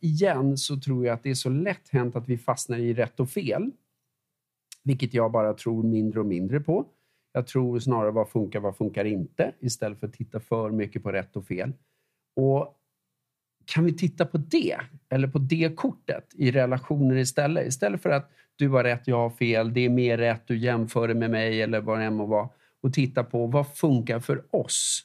igen så tror jag att det är så lätt hänt att vi fastnar i rätt och fel. Vilket jag bara tror mindre och mindre på. Jag tror snarare vad funkar, vad funkar inte? Istället för att titta för mycket på rätt och fel. Och kan vi titta på det, eller på det kortet i relationer istället? Istället för att du har rätt, jag har fel, det är mer rätt, du jämför det med mig eller vad det än må vara. Och titta på vad funkar för oss?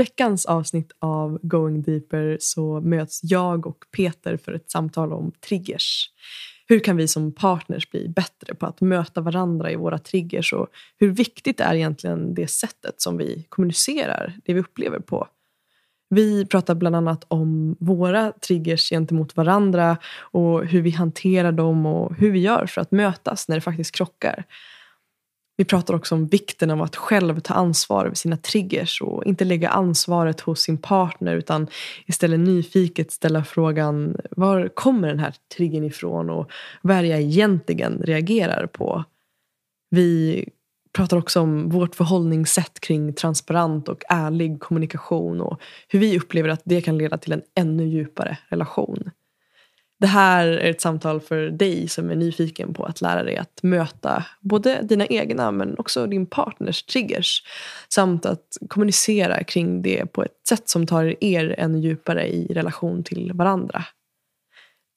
Veckans avsnitt av Going Deeper så möts jag och Peter för ett samtal om triggers. Hur kan vi som partners bli bättre på att möta varandra i våra triggers och hur viktigt är egentligen det sättet som vi kommunicerar det vi upplever på? Vi pratar bland annat om våra triggers gentemot varandra och hur vi hanterar dem och hur vi gör för att mötas när det faktiskt krockar. Vi pratar också om vikten av att själv ta ansvar över sina triggers och inte lägga ansvaret hos sin partner utan istället nyfiket ställa frågan var kommer den här triggern ifrån och vad är det jag egentligen reagerar på? Vi pratar också om vårt förhållningssätt kring transparent och ärlig kommunikation och hur vi upplever att det kan leda till en ännu djupare relation. Det här är ett samtal för dig som är nyfiken på att lära dig att möta både dina egna men också din partners triggers. Samt att kommunicera kring det på ett sätt som tar er ännu djupare i relation till varandra.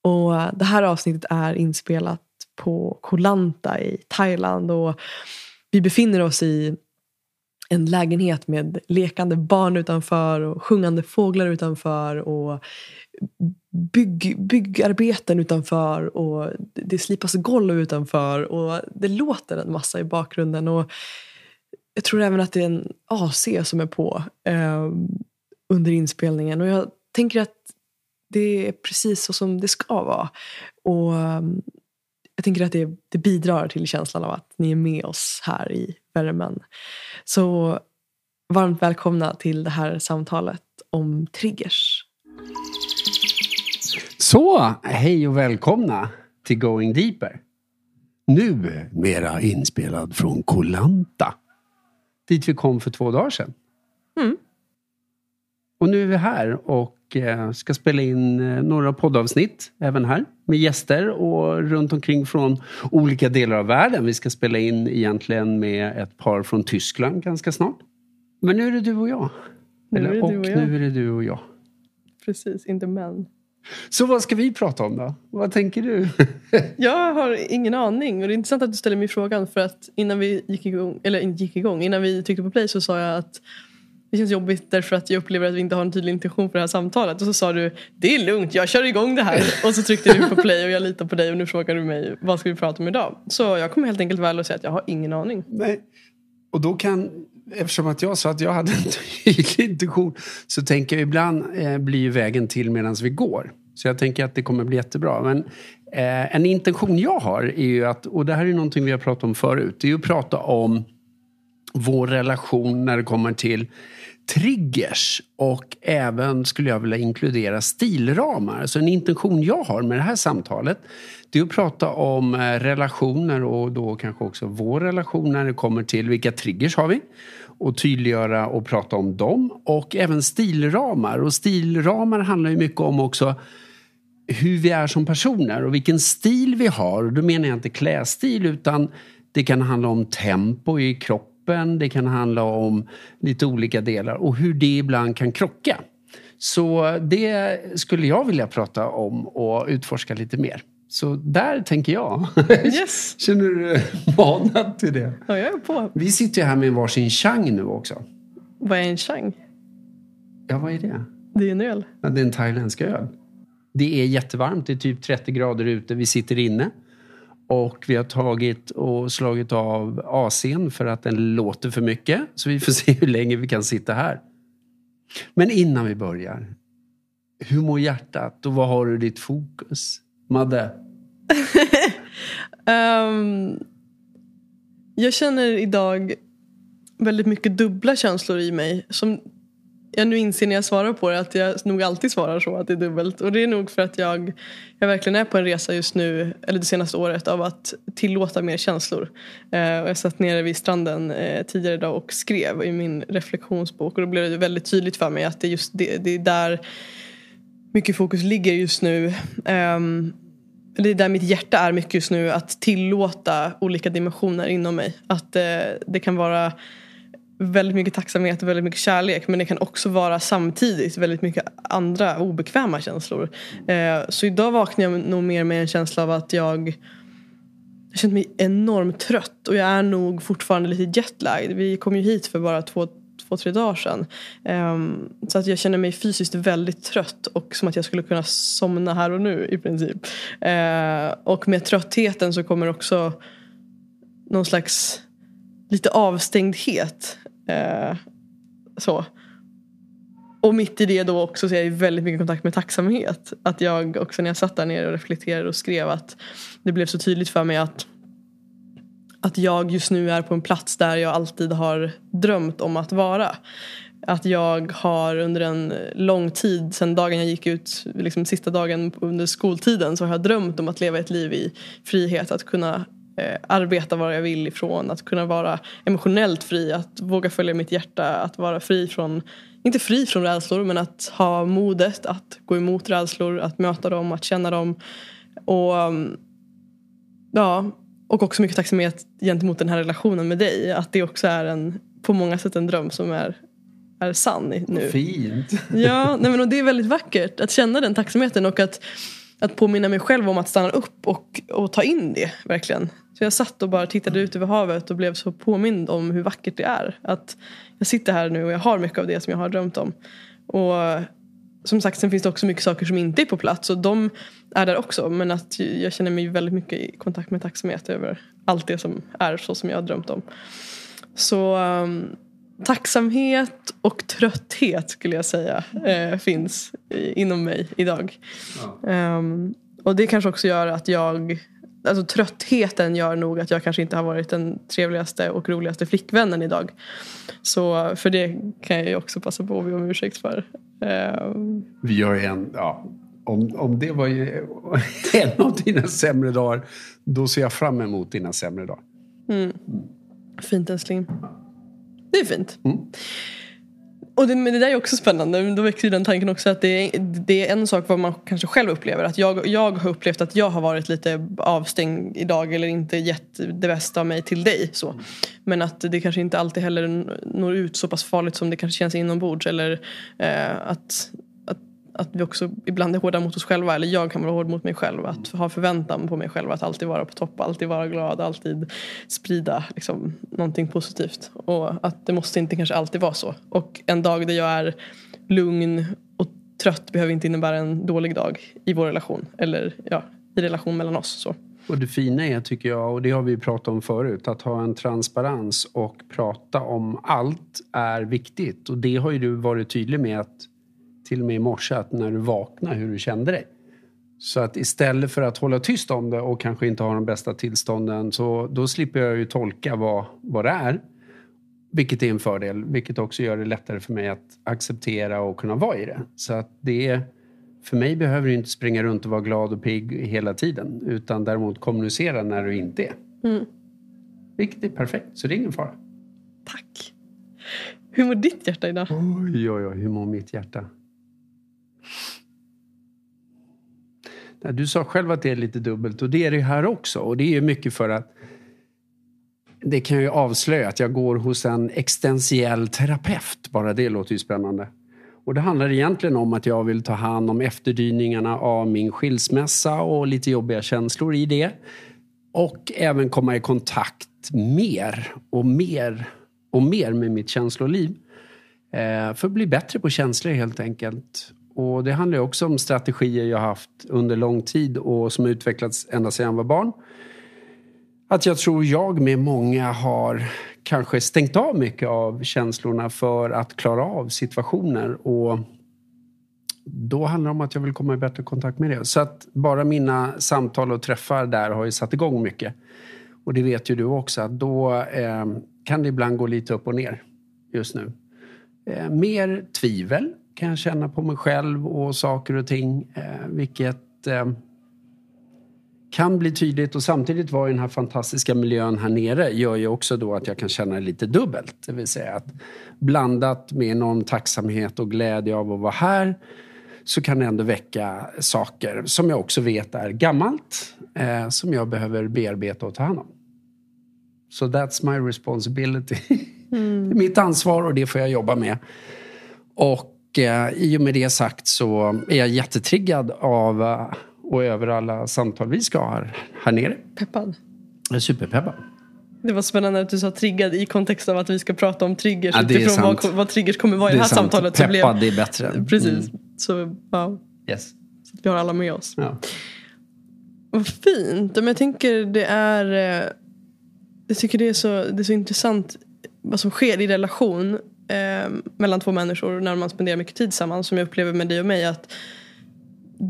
Och det här avsnittet är inspelat på Koh Lanta i Thailand och vi befinner oss i en lägenhet med lekande barn utanför och sjungande fåglar utanför och bygg, byggarbeten utanför och det slipas golv utanför och det låter en massa i bakgrunden. Och jag tror även att det är en AC som är på eh, under inspelningen och jag tänker att det är precis så som det ska vara. Och ehm, jag tänker att det, det bidrar till känslan av att ni är med oss här i värmen. Så varmt välkomna till det här samtalet om triggers. Så, hej och välkomna till Going Deeper. Nu mera inspelad från Kolanta. Dit vi kom för två dagar sedan. Mm. Och nu är vi här och ska spela in eh, några poddavsnitt även här med gäster och runt omkring från olika delar av världen. Vi ska spela in egentligen med ett par från Tyskland ganska snart. Men nu är det du och jag. Nu är Eller, det och du och jag. nu är det du och jag. Precis, inte män. Så vad ska vi prata om då? Vad tänker du? Jag har ingen aning och det är intressant att du ställer mig frågan för att innan vi gick igång, eller gick igång, innan vi tryckte på play så sa jag att det känns jobbigt därför att jag upplever att vi inte har en tydlig intention för det här samtalet. Och så sa du, det är lugnt, jag kör igång det här. Och så tryckte du på play och jag litar på dig och nu frågar du mig, vad ska vi prata om idag? Så jag kommer helt enkelt väl och säga att jag har ingen aning. Nej. Och då kan, eftersom att jag sa att jag hade en tydlig intention, så tänker jag ibland eh, blir vägen till medan vi går. Så jag tänker att det kommer bli jättebra. Men eh, en intention jag har är ju att, och det här är någonting vi har pratat om förut, det är ju att prata om vår relation när det kommer till triggers och även skulle jag vilja inkludera stilramar. Så en intention jag har med det här samtalet det är att prata om eh, relationer och då kanske också vår relation när det kommer till vilka triggers har vi och tydliggöra och prata om dem och även stilramar. Och stilramar handlar ju mycket om också hur vi är som personer och vilken stil vi har. Och då menar jag inte klädstil utan det kan handla om tempo i kroppen, det kan handla om lite olika delar och hur det ibland kan krocka. Så det skulle jag vilja prata om och utforska lite mer. Så där tänker jag. Yes, Känner du dig manad till det? ja, jag är på. Vi sitter ju här med varsin chang nu också. Vad är en chang? Ja, vad är det? Det är en öl. Ja, det är en thailändsk öl. Det är jättevarmt, det är typ 30 grader ute. Vi sitter inne. Och vi har tagit och slagit av AC'n för att den låter för mycket. Så vi får se hur länge vi kan sitta här. Men innan vi börjar. hur mår hjärtat och vad har du ditt fokus? Madde? um, jag känner idag väldigt mycket dubbla känslor i mig. Som jag nu inser när jag svarar på det att jag nog alltid svarar så att det är dubbelt. Och det är nog för att jag, jag verkligen är på en resa just nu, eller det senaste året, av att tillåta mer känslor. Eh, och jag satt nere vid stranden eh, tidigare idag och skrev i min reflektionsbok och då blev det väldigt tydligt för mig att det är just det, det är där mycket fokus ligger just nu. Eh, det är där mitt hjärta är mycket just nu, att tillåta olika dimensioner inom mig. Att eh, det kan vara väldigt mycket tacksamhet och väldigt mycket kärlek men det kan också vara samtidigt väldigt mycket andra obekväma känslor. Eh, så idag vaknar jag nog mer med en känsla av att jag jag känner mig enormt trött och jag är nog fortfarande lite jetlagd. Vi kom ju hit för bara två, två tre dagar sedan. Um, så att jag känner mig fysiskt väldigt trött och som att jag skulle kunna somna här och nu i princip. Uh, och med tröttheten så kommer också någon slags lite avstängdhet. Eh, så. Och mitt i det då också så är jag väldigt mycket i kontakt med tacksamhet. Att jag också när jag satt där nere och reflekterade och skrev att det blev så tydligt för mig att att jag just nu är på en plats där jag alltid har drömt om att vara. Att jag har under en lång tid, sen dagen jag gick ut, liksom sista dagen under skoltiden, så har jag drömt om att leva ett liv i frihet. Att kunna eh, arbeta var jag vill ifrån, att kunna vara emotionellt fri, att våga följa mitt hjärta, att vara fri från, inte fri från rädslor, men att ha modet att gå emot rädslor, att möta dem, att känna dem. Och mm, ja, och också mycket tacksamhet gentemot den här relationen med dig. Att det också är en, på många sätt en dröm som är, är sann nu. Fint. Ja, nej men och det är väldigt vackert att känna den tacksamheten och att, att påminna mig själv om att stanna upp och, och ta in det verkligen. Så jag satt och bara tittade ut över havet och blev så påmind om hur vackert det är. Att jag sitter här nu och jag har mycket av det som jag har drömt om. Och som sagt, sen finns det också mycket saker som inte är på plats och de är där också. Men att jag känner mig väldigt mycket i kontakt med tacksamhet över allt det som är så som jag har drömt om. Så um, tacksamhet och trötthet skulle jag säga eh, finns i, inom mig idag. Ja. Um, och det kanske också gör att jag alltså tröttheten gör nog att jag kanske inte har varit den trevligaste och roligaste flickvännen idag. Så för det kan jag ju också passa på att be om ursäkt för. Uh... Vi gör en, ja, om, om det var en av dina sämre dagar, då ser jag fram emot dina sämre dagar. Mm. Fint älskling. Det är fint. Mm. Och det, men det där är också spännande. Då växer den tanken också att det är, det är en sak vad man kanske själv upplever. Att jag, jag har upplevt att jag har varit lite avstängd idag eller inte gett det bästa av mig till dig. Så. Men att det kanske inte alltid heller når ut så pass farligt som det kanske känns inombords. Eller eh, att att vi också ibland är hårda mot oss själva, eller jag kan vara hård mot mig själv. Att ha förväntan på mig själv att alltid vara på topp, alltid vara glad, alltid sprida liksom, någonting positivt. Och att det måste inte kanske alltid vara så. Och en dag där jag är lugn och trött behöver inte innebära en dålig dag i vår relation. Eller ja, i relation mellan oss. Så. Och det fina är, tycker jag, och det har vi pratat om förut, att ha en transparens och prata om allt är viktigt. Och det har ju du varit tydlig med att till och med i morse att när du vaknade hur du kände dig. Så att istället för att hålla tyst om det och kanske inte ha de bästa tillstånden så då slipper jag ju tolka vad, vad det är. Vilket är en fördel, vilket också gör det lättare för mig att acceptera och kunna vara i det. Så att det är, för mig behöver du inte springa runt och vara glad och pigg hela tiden utan däremot kommunicera när du inte är. Mm. Vilket är perfekt, så det är ingen fara. Tack. Hur mår ditt hjärta idag? Oj, oj, oj, hur mår mitt hjärta? Du sa själv att det är lite dubbelt och det är det här också. Och det är mycket för att det kan ju avslöja att jag går hos en existentiell terapeut. Bara det låter ju spännande. Och det handlar egentligen om att jag vill ta hand om efterdyningarna av min skilsmässa och lite jobbiga känslor i det. Och även komma i kontakt mer och mer och mer med mitt känsloliv. Eh, för att bli bättre på känslor helt enkelt. Och det handlar också om strategier jag haft under lång tid och som utvecklats ända sedan jag var barn. Att jag tror jag med många har kanske stängt av mycket av känslorna för att klara av situationer. Och då handlar det om att jag vill komma i bättre kontakt med det. Så att bara mina samtal och träffar där har ju satt igång mycket. Och det vet ju du också, att då eh, kan det ibland gå lite upp och ner just nu. Eh, mer tvivel kan jag känna på mig själv och saker och ting. Eh, vilket eh, kan bli tydligt och samtidigt vara i den här fantastiska miljön här nere gör ju också då att jag kan känna lite dubbelt. Det vill säga att blandat med enorm tacksamhet och glädje av att vara här så kan det ändå väcka saker som jag också vet är gammalt eh, som jag behöver bearbeta och ta hand om. So that's my responsibility. Mm. det är mitt ansvar och det får jag jobba med. Och eh, i och med det sagt så är jag jättetriggad av uh, och över alla samtal vi ska ha här, här nere. Peppad. Jag är superpeppad. Det var spännande att du sa triggad i kontext av att vi ska prata om triggers ja, utifrån vad, vad, triggers kommer vara i det här sant. samtalet. Peppad, blev... det är bättre. Precis. Mm. Så, ja. yes. så vi har alla med oss. Ja. Vad fint. Men jag tänker det är eh, Jag tycker det är så, det är så intressant vad som sker i relation eh, mellan två människor när man spenderar mycket tid tillsammans. Som jag upplever med dig och mig. att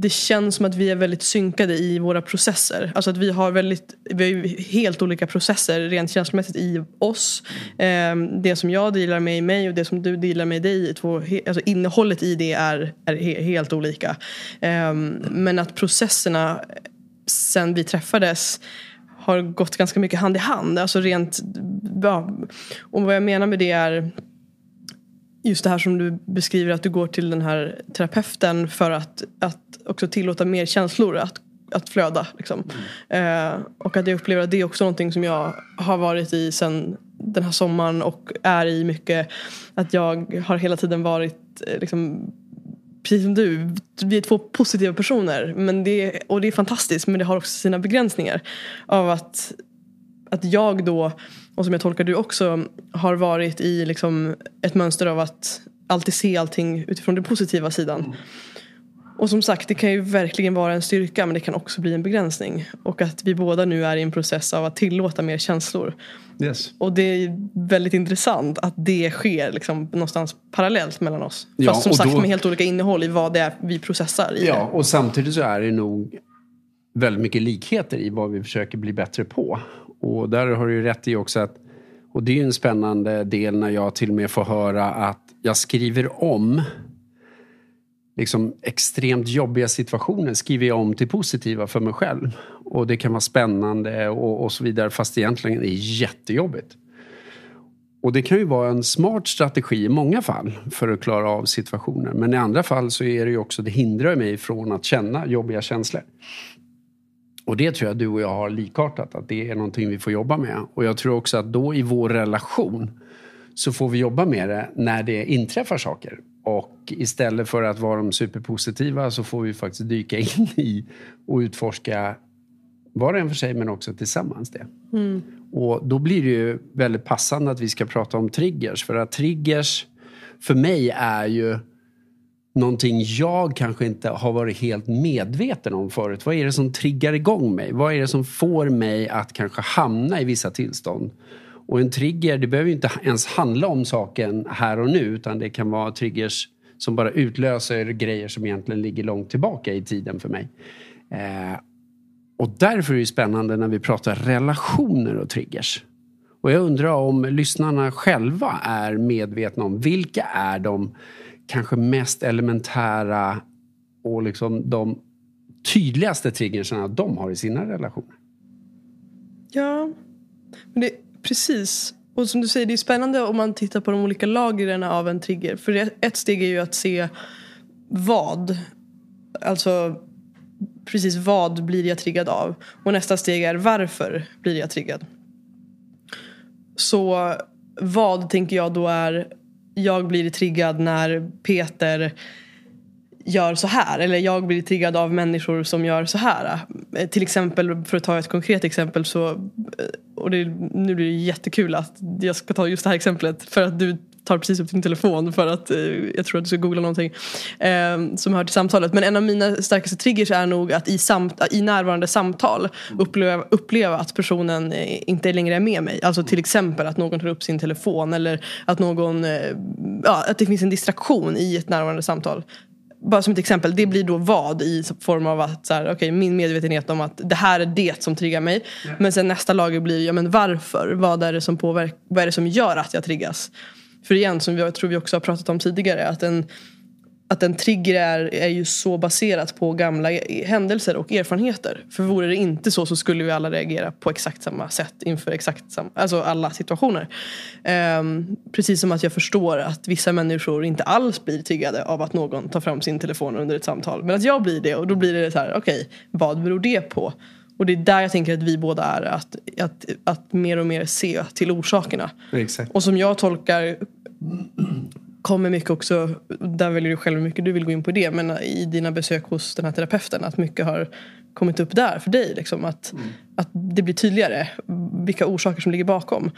det känns som att vi är väldigt synkade i våra processer. Alltså att vi har väldigt vi har helt olika processer rent känslomässigt i oss. Eh, det som jag dealar med i mig och det som du dealar med i dig. Två, alltså innehållet i det är, är helt olika. Eh, men att processerna sen vi träffades har gått ganska mycket hand i hand. Alltså rent, ja, och vad jag menar med det är just det här som du beskriver att du går till den här terapeuten för att, att också tillåta mer känslor att, att flöda. Liksom. Mm. Eh, och att jag upplever att det är också någonting som jag har varit i sen den här sommaren och är i mycket. Att jag har hela tiden varit eh, liksom, precis som du, vi är två positiva personer. Men det, och det är fantastiskt men det har också sina begränsningar. Av att, att jag då och som jag tolkar du också har varit i liksom ett mönster av att alltid se allting utifrån den positiva sidan. Mm. Och som sagt, det kan ju verkligen vara en styrka men det kan också bli en begränsning. Och att vi båda nu är i en process av att tillåta mer känslor. Yes. Och det är väldigt intressant att det sker liksom någonstans parallellt mellan oss. Ja, Fast som sagt då... med helt olika innehåll i vad det är vi processar i Ja, det. och samtidigt så är det nog väldigt mycket likheter i vad vi försöker bli bättre på. Och där har du ju rätt i också att, och det är ju en spännande del när jag till och med får höra att jag skriver om liksom extremt jobbiga situationer skriver jag om till positiva för mig själv. Och det kan vara spännande och, och så vidare fast egentligen är det jättejobbigt. Och det kan ju vara en smart strategi i många fall för att klara av situationer. Men i andra fall så är det ju också, det hindrar mig från att känna jobbiga känslor. Och det tror jag du och jag har likartat, att det är någonting vi får jobba med. Och jag tror också att då i vår relation så får vi jobba med det när det inträffar saker. Och istället för att vara de superpositiva så får vi faktiskt dyka in i och utforska var och en för sig men också tillsammans det. Mm. Och då blir det ju väldigt passande att vi ska prata om triggers. För att triggers för mig är ju någonting jag kanske inte har varit helt medveten om förut. Vad är det som triggar igång mig? Vad är det som får mig att kanske hamna i vissa tillstånd? Och en trigger, det behöver inte ens handla om saken här och nu utan det kan vara triggers som bara utlöser grejer som egentligen ligger långt tillbaka i tiden för mig. Eh, och därför är det spännande när vi pratar relationer och triggers. Och jag undrar om lyssnarna själva är medvetna om vilka är de kanske mest elementära och liksom de tydligaste triggerserna de har i sina relationer. Ja, men det, precis. Och som du säger, det är spännande om man tittar på de olika lagren av en trigger. För ett steg är ju att se vad. Alltså precis vad blir jag triggad av? Och nästa steg är varför blir jag triggad? Så vad tänker jag då är jag blir triggad när Peter gör så här. Eller jag blir triggad av människor som gör så här. Eh, till exempel, för att ta ett konkret exempel så, eh, och det, nu blir det jättekul att jag ska ta just det här exemplet för att du tar precis upp din telefon för att eh, jag tror att du ska googla någonting eh, som hör till samtalet. Men en av mina starkaste triggers är nog att i, samt, i närvarande samtal uppleva, uppleva att personen eh, inte längre är med mig. Alltså till exempel att någon tar upp sin telefon eller att någon, eh, ja, att det finns en distraktion i ett närvarande samtal bara som ett exempel, det blir då vad i form av att så här, okay, min medvetenhet om att det här är det som triggar mig. Yeah. Men sen nästa lager blir, ja men varför? Vad är det som påverkar, vad är det som gör att jag triggas? För igen, som jag tror vi också har pratat om tidigare, att en, att en trigger är, är ju så baserat på gamla e, händelser och erfarenheter. För vore det inte så så skulle vi alla reagera på exakt samma sätt inför exakt samma, alltså alla situationer. Um, precis som att jag förstår att vissa människor inte alls blir triggade av att någon tar fram sin telefon under ett samtal. Men att jag blir det och då blir det så här, okej, okay, vad beror det på? Och det är där jag tänker att vi båda är. Att, att, att mer och mer se till orsakerna. Exakt. Och som jag tolkar kommer mycket också, där väljer du själv hur mycket du vill gå in på det, men i dina besök hos den här terapeuten, att mycket har kommit upp där för dig. Liksom, att, mm. att det blir tydligare vilka orsaker som ligger bakom.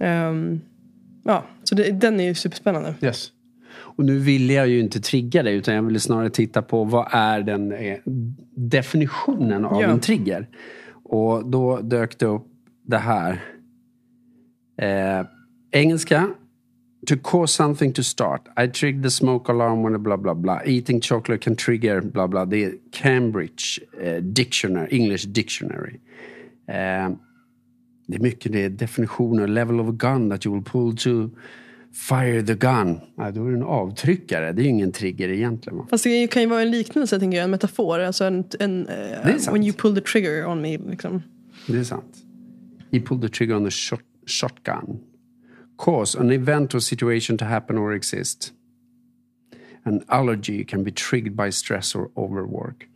Mm. Um, ja, så det, den är ju superspännande. Yes. Och nu ville jag ju inte trigga dig utan jag ville snarare titta på vad är den eh, definitionen av ja. en trigger. Och då dök det upp det här. Eh, engelska to cause something to start. I trigger the smoke alarm when blah blah blah. Eating chocolate can trigger blah blah. Det är Cambridge eh, Dictionary, English Dictionary. Eh, det är mycket det är definitioner. Level of a gun that you will pull to fire the gun. Ja, då är det en avtryckare. Det är ju ingen trigger egentligen. Fast det kan ju vara en liknelse, tänker jag. En metafor. Alltså en, en uh, when you pull the trigger on me. Liksom. Det är sant. He pulled the trigger on the shot, shotgun cause an event or situation to happen or exist. An allergy can be triggered by stress or overwork.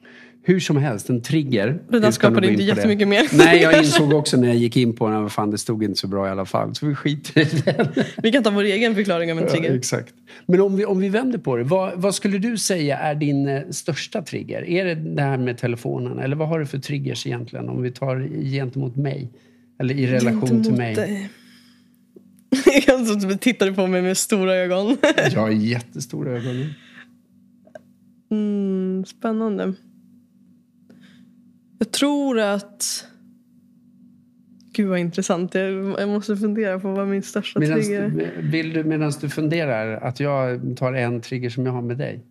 Hur som helst, en trigger. Det där skapade inte jättemycket mer. Nej, jag insåg också när jag gick in på den, fan det stod inte så bra i alla fall. Så vi skiter i den. Vi kan ta vår egen förklaring av en trigger. Ja, exakt. Men om vi, om vi vänder på det, vad, vad, skulle du säga är din eh, största trigger? Är det det här med telefonen? Eller vad har du för triggers egentligen? Om vi tar gentemot mig. Eller i relation gentemot till mig. Dig. Jag tittade på mig med stora ögon. jag har jättestora ögon. Mm, spännande. Jag tror att... Gud vad intressant. Jag, måste fundera på vad min största medans, trigger är. Vill du medan du funderar att jag tar en trigger som jag har med dig?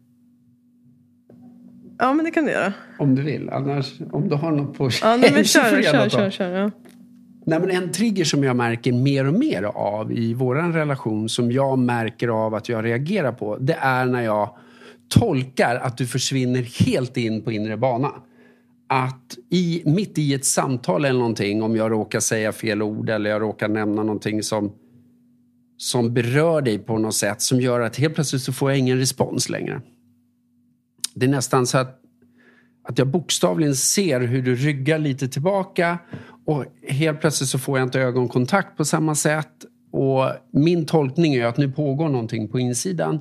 Ja men det kan du göra. Om du vill. Annars, om du har något på ja, nej, men kör, kör, kör, kör, ja. Nej, men en trigger som jag märker mer och mer av i vår relation som jag märker av att jag reagerar på det är när jag tolkar att du försvinner helt in på inre bana. Att i, mitt i ett samtal eller någonting, om jag råkar säga fel ord eller jag råkar nämna någonting som, som berör dig på något sätt som gör att helt plötsligt så får jag ingen respons längre. Det är nästan så att, att jag bokstavligen ser hur du ryggar lite tillbaka och helt plötsligt så får jag inte ögonkontakt på samma sätt. Och min tolkning är att nu pågår någonting på insidan.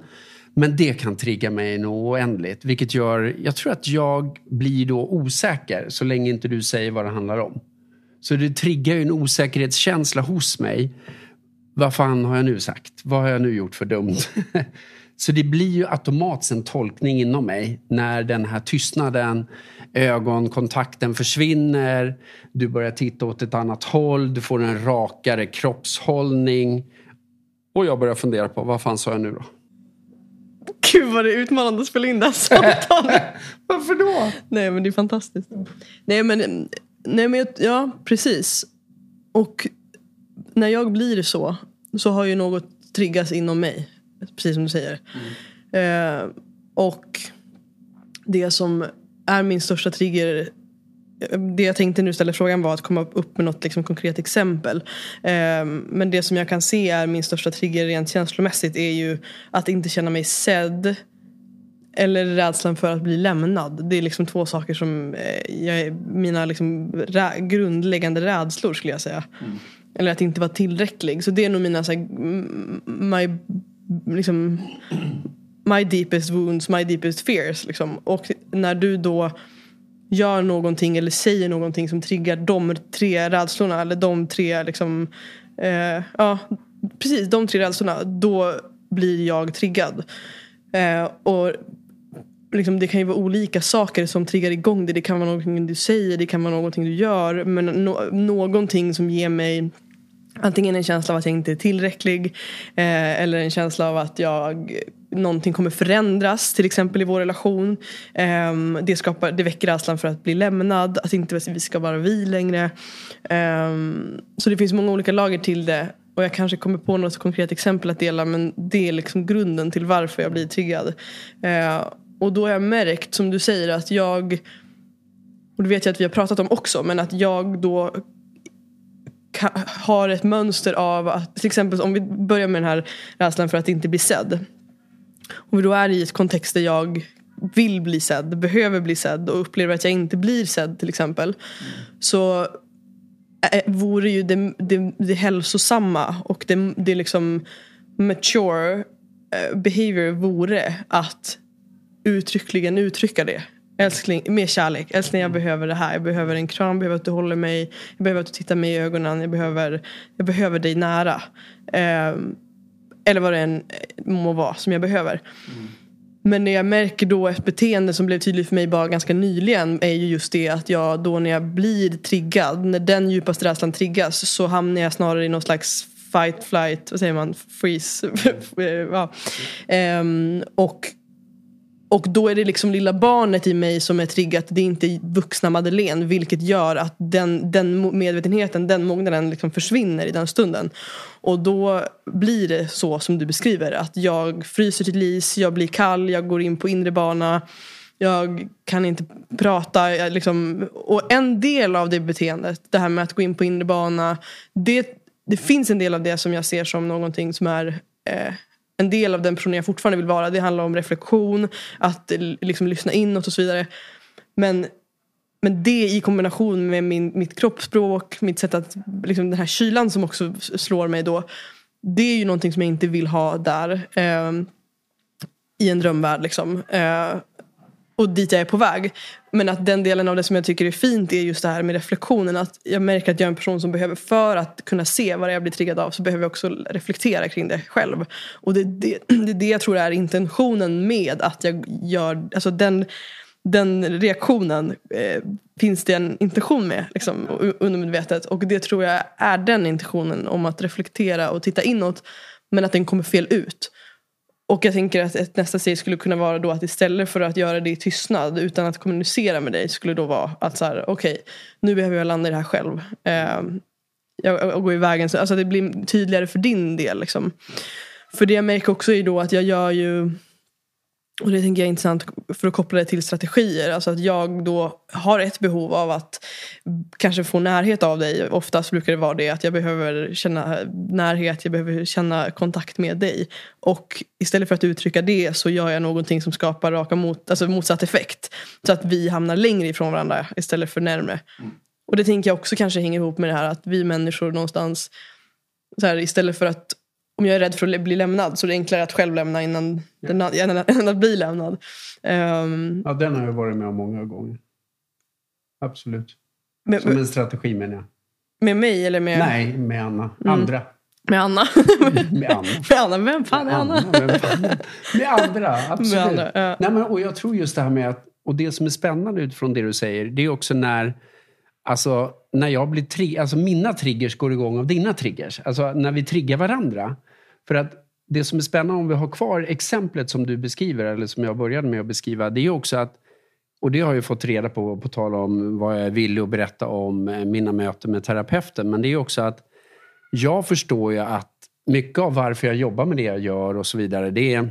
Men det kan trigga mig nog oändligt. Vilket gör, jag tror att jag blir då osäker så länge inte du säger vad det handlar om. Så det triggar ju en osäkerhetskänsla hos mig. Vad fan har jag nu sagt? Vad har jag nu gjort för dumt? så det blir ju automatiskt en tolkning inom mig när den här tystnaden ögonkontakten försvinner, du börjar titta åt ett annat håll, du får en rakare kroppshållning. Och jag börjar fundera på, vad fan sa jag nu då? Gud vad det är utmanande att spela in det här samtalet. Varför då? Nej men det är fantastiskt. Nej men, nej, men ja precis. Och när jag blir så, så har ju något triggats inom mig. Precis som du säger. Mm. Eh, och det som är min största trigger det jag tänkte nu ställa frågan var att komma upp med något liksom konkret exempel. Um, men det som jag kan se är min största trigger rent känslomässigt är ju att inte känna mig sedd. Eller rädslan för att bli lämnad. Det är liksom två saker som eh, jag är, mina liksom rä grundläggande rädslor skulle jag säga. Mm. Eller att inte vara tillräcklig. Så det är nog mina så här, my, liksom, my deepest wounds, my deepest fears. Liksom. Och när du då gör någonting eller säger någonting som triggar de tre rädslorna eller de tre liksom, eh, ja precis de tre rädslorna, då blir jag triggad. Eh, och liksom, det kan ju vara olika saker som triggar igång det. Det kan vara någonting du säger, det kan vara någonting du gör. Men no någonting som ger mig Antingen en känsla av att jag inte är tillräcklig eh, eller en känsla av att jag någonting kommer förändras, till exempel i vår relation. Um, det, skapar, det väcker rädslan för att bli lämnad, att inte vi ska vara vi längre. Um, så det finns många olika lager till det. Och jag kanske kommer på något konkret exempel att dela men det är liksom grunden till varför jag blir triggad. Uh, och då har jag märkt, som du säger, att jag och det vet jag att vi har pratat om också, men att jag då har ett mönster av att, till exempel om vi börjar med den här rädslan för att inte bli sedd. Om vi då är i ett kontext där jag vill bli sedd, behöver bli sedd och upplever att jag inte blir sedd till exempel. Så vore ju det, det, det hälsosamma och det, det liksom mature eh, behavior vore att uttryckligen uttrycka det. Älskling, med kärlek. Älskling jag mm. behöver det här. Jag behöver en kram, jag behöver att du håller mig. Jag behöver att du tittar mig i ögonen. Jag behöver, jag behöver dig nära. Eh, eller vad det än eh, må vara som jag behöver. Mm. Men när jag märker då ett beteende som blev tydligt för mig bara ganska nyligen är ju just det att jag då när jag blir triggad, när den djupaste rädslan triggas så hamnar jag snarare i någon slags fight, flight, vad säger man, freeze. ja. um, och och då är det liksom lilla barnet i mig som är triggat. Det är inte vuxna Madeleine. Vilket gör att den, den medvetenheten, den mognaden liksom försvinner i den stunden. Och då blir det så som du beskriver. Att jag fryser till is, jag blir kall, jag går in på inre bana. Jag kan inte prata. liksom, och en del av det beteendet, det här med att gå in på inre bana. Det, det finns en del av det som jag ser som någonting som är eh, en del av den personen jag fortfarande vill vara. Det handlar om reflektion, att liksom lyssna inåt och så vidare. Men, men det i kombination med min, mitt kroppsspråk, mitt sätt att, liksom den här kylan som också slår mig då. Det är ju någonting som jag inte vill ha där. Eh, I en drömvärld liksom. Eh, och dit jag är på väg. Men att den delen av det som jag tycker är fint är just det här med reflektionen. Att jag märker att jag är en person som behöver, för att kunna se vad jag blir triggad av, så behöver jag också reflektera kring det själv. Och det är det, det, det jag tror är intentionen med att jag gör, alltså den, den reaktionen eh, finns det en intention med liksom, undermedvetet. Och det tror jag är den intentionen om att reflektera och titta inåt. Men att den kommer fel ut. Och jag tänker att ett nästa steg skulle kunna vara då att istället för att göra det i tystnad utan att kommunicera med dig skulle då vara att så här, okej, okay, nu behöver jag landa i det här själv. Eh, jag, jag går i vägen, alltså det blir tydligare för din del. Liksom. För det jag märker också är då att jag gör ju och det tänker jag är intressant för att koppla det till strategier. Alltså att jag då har ett behov av att kanske få närhet av dig. Oftast brukar det vara det att jag behöver känna närhet, jag behöver känna kontakt med dig. Och istället för att uttrycka det så gör jag någonting som skapar raka mot, alltså motsatt effekt. Så att vi hamnar längre ifrån varandra istället för närmre. Mm. Och det tänker jag också kanske hänger ihop med det här att vi människor någonstans så här, istället för att om jag är rädd för att bli lämnad så är det enklare att själv lämna innan, ja. den, än att bli lämnad. Um, ja, den har jag varit med om många gånger. Absolut. Med, Som en strategi menar jag. Med mig eller med? Nej, med Anna. Mm. Andra. Med Anna? med Anna. med Anna. Vem fan är Anna? Anna med andra, absolut. Med andra, ja. Nej, men, och jag tror just det här med att, och det som är spännande utifrån det du säger, det är också när Alltså när jag blir tri alltså mina triggers går igång av dina triggers. Alltså när vi triggar varandra. För att det som är spännande om vi har kvar exemplet som du beskriver, eller som jag började med att beskriva, det är också att och det har jag fått reda på, på tal om vad jag är villig att berätta om eh, mina möten med terapeuten. Men det är också att jag förstår ju att mycket av varför jag jobbar med det jag gör och så vidare, det är...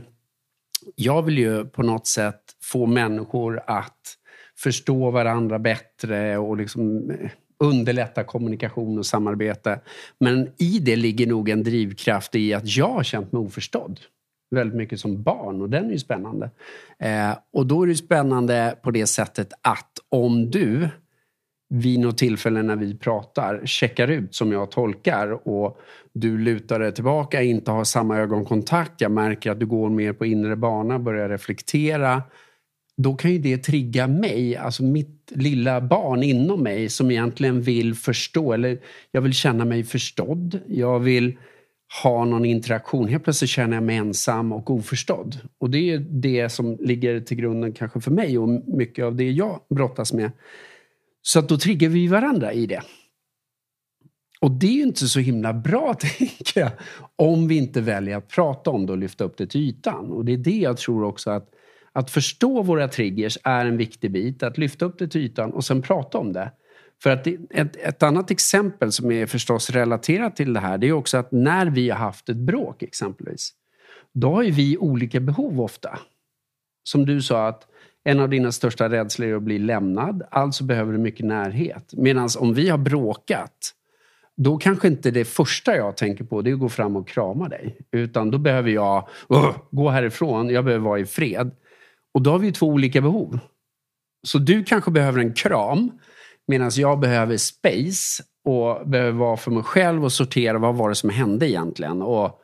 Jag vill ju på något sätt få människor att förstå varandra bättre och liksom eh, underlätta kommunikation och samarbete. Men i det ligger nog en drivkraft i att jag har känt mig oförstådd väldigt mycket som barn och den är ju spännande. Eh, och då är det spännande på det sättet att om du vid något tillfälle när vi pratar checkar ut som jag tolkar och du lutar dig tillbaka, inte har samma ögonkontakt, jag märker att du går mer på inre bana, börjar reflektera då kan ju det trigga mig, alltså mitt lilla barn inom mig som egentligen vill förstå, eller jag vill känna mig förstådd. Jag vill ha någon interaktion. Helt plötsligt känner jag mig ensam och oförstådd. Och det är det som ligger till grunden kanske för mig och mycket av det jag brottas med. Så att då triggar vi varandra i det. Och det är ju inte så himla bra, tänker jag, om vi inte väljer att prata om det och lyfta upp det till ytan. Och det är det jag tror också att att förstå våra triggers är en viktig bit. Att lyfta upp det till ytan och sen prata om det. För att ett, ett annat exempel som är förstås relaterat till det här det är också att när vi har haft ett bråk exempelvis. Då har ju vi olika behov ofta. Som du sa att en av dina största rädslor är att bli lämnad. Alltså behöver du mycket närhet. Medan om vi har bråkat då kanske inte det första jag tänker på det är att gå fram och krama dig. Utan då behöver jag gå härifrån, jag behöver vara i fred. Och då har vi två olika behov. Så du kanske behöver en kram medan jag behöver space och behöver vara för mig själv och sortera vad var det som hände egentligen. Och,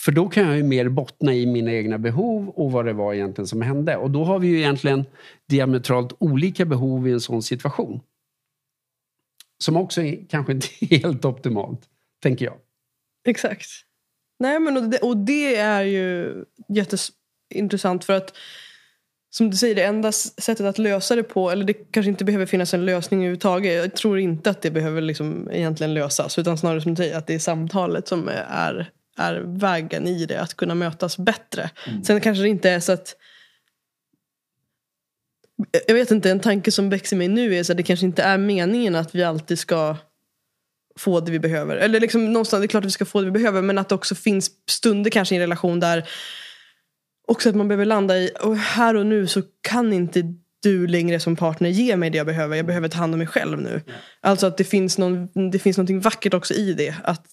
för då kan jag ju mer bottna i mina egna behov och vad det var egentligen som hände. Och då har vi ju egentligen diametralt olika behov i en sån situation. Som också är kanske inte helt optimalt, tänker jag. Exakt. Nej, men och det, och det är ju jätteintressant för att som du säger, det enda sättet att lösa det på, eller det kanske inte behöver finnas en lösning överhuvudtaget. Jag tror inte att det behöver liksom egentligen lösas. Utan snarare som du säger, att det är samtalet som är, är vägen i det. Att kunna mötas bättre. Mm. Sen kanske det inte är så att jag vet inte, en tanke som växer mig nu är att det kanske inte är meningen att vi alltid ska få det vi behöver. Eller liksom någonstans, det är klart att vi ska få det vi behöver men att det också finns stunder kanske i en relation där också att man behöver landa i, och här och nu så kan inte du längre som partner ge mig det jag behöver. Jag behöver ta hand om mig själv nu. Alltså att det finns, någon, det finns någonting vackert också i det. Att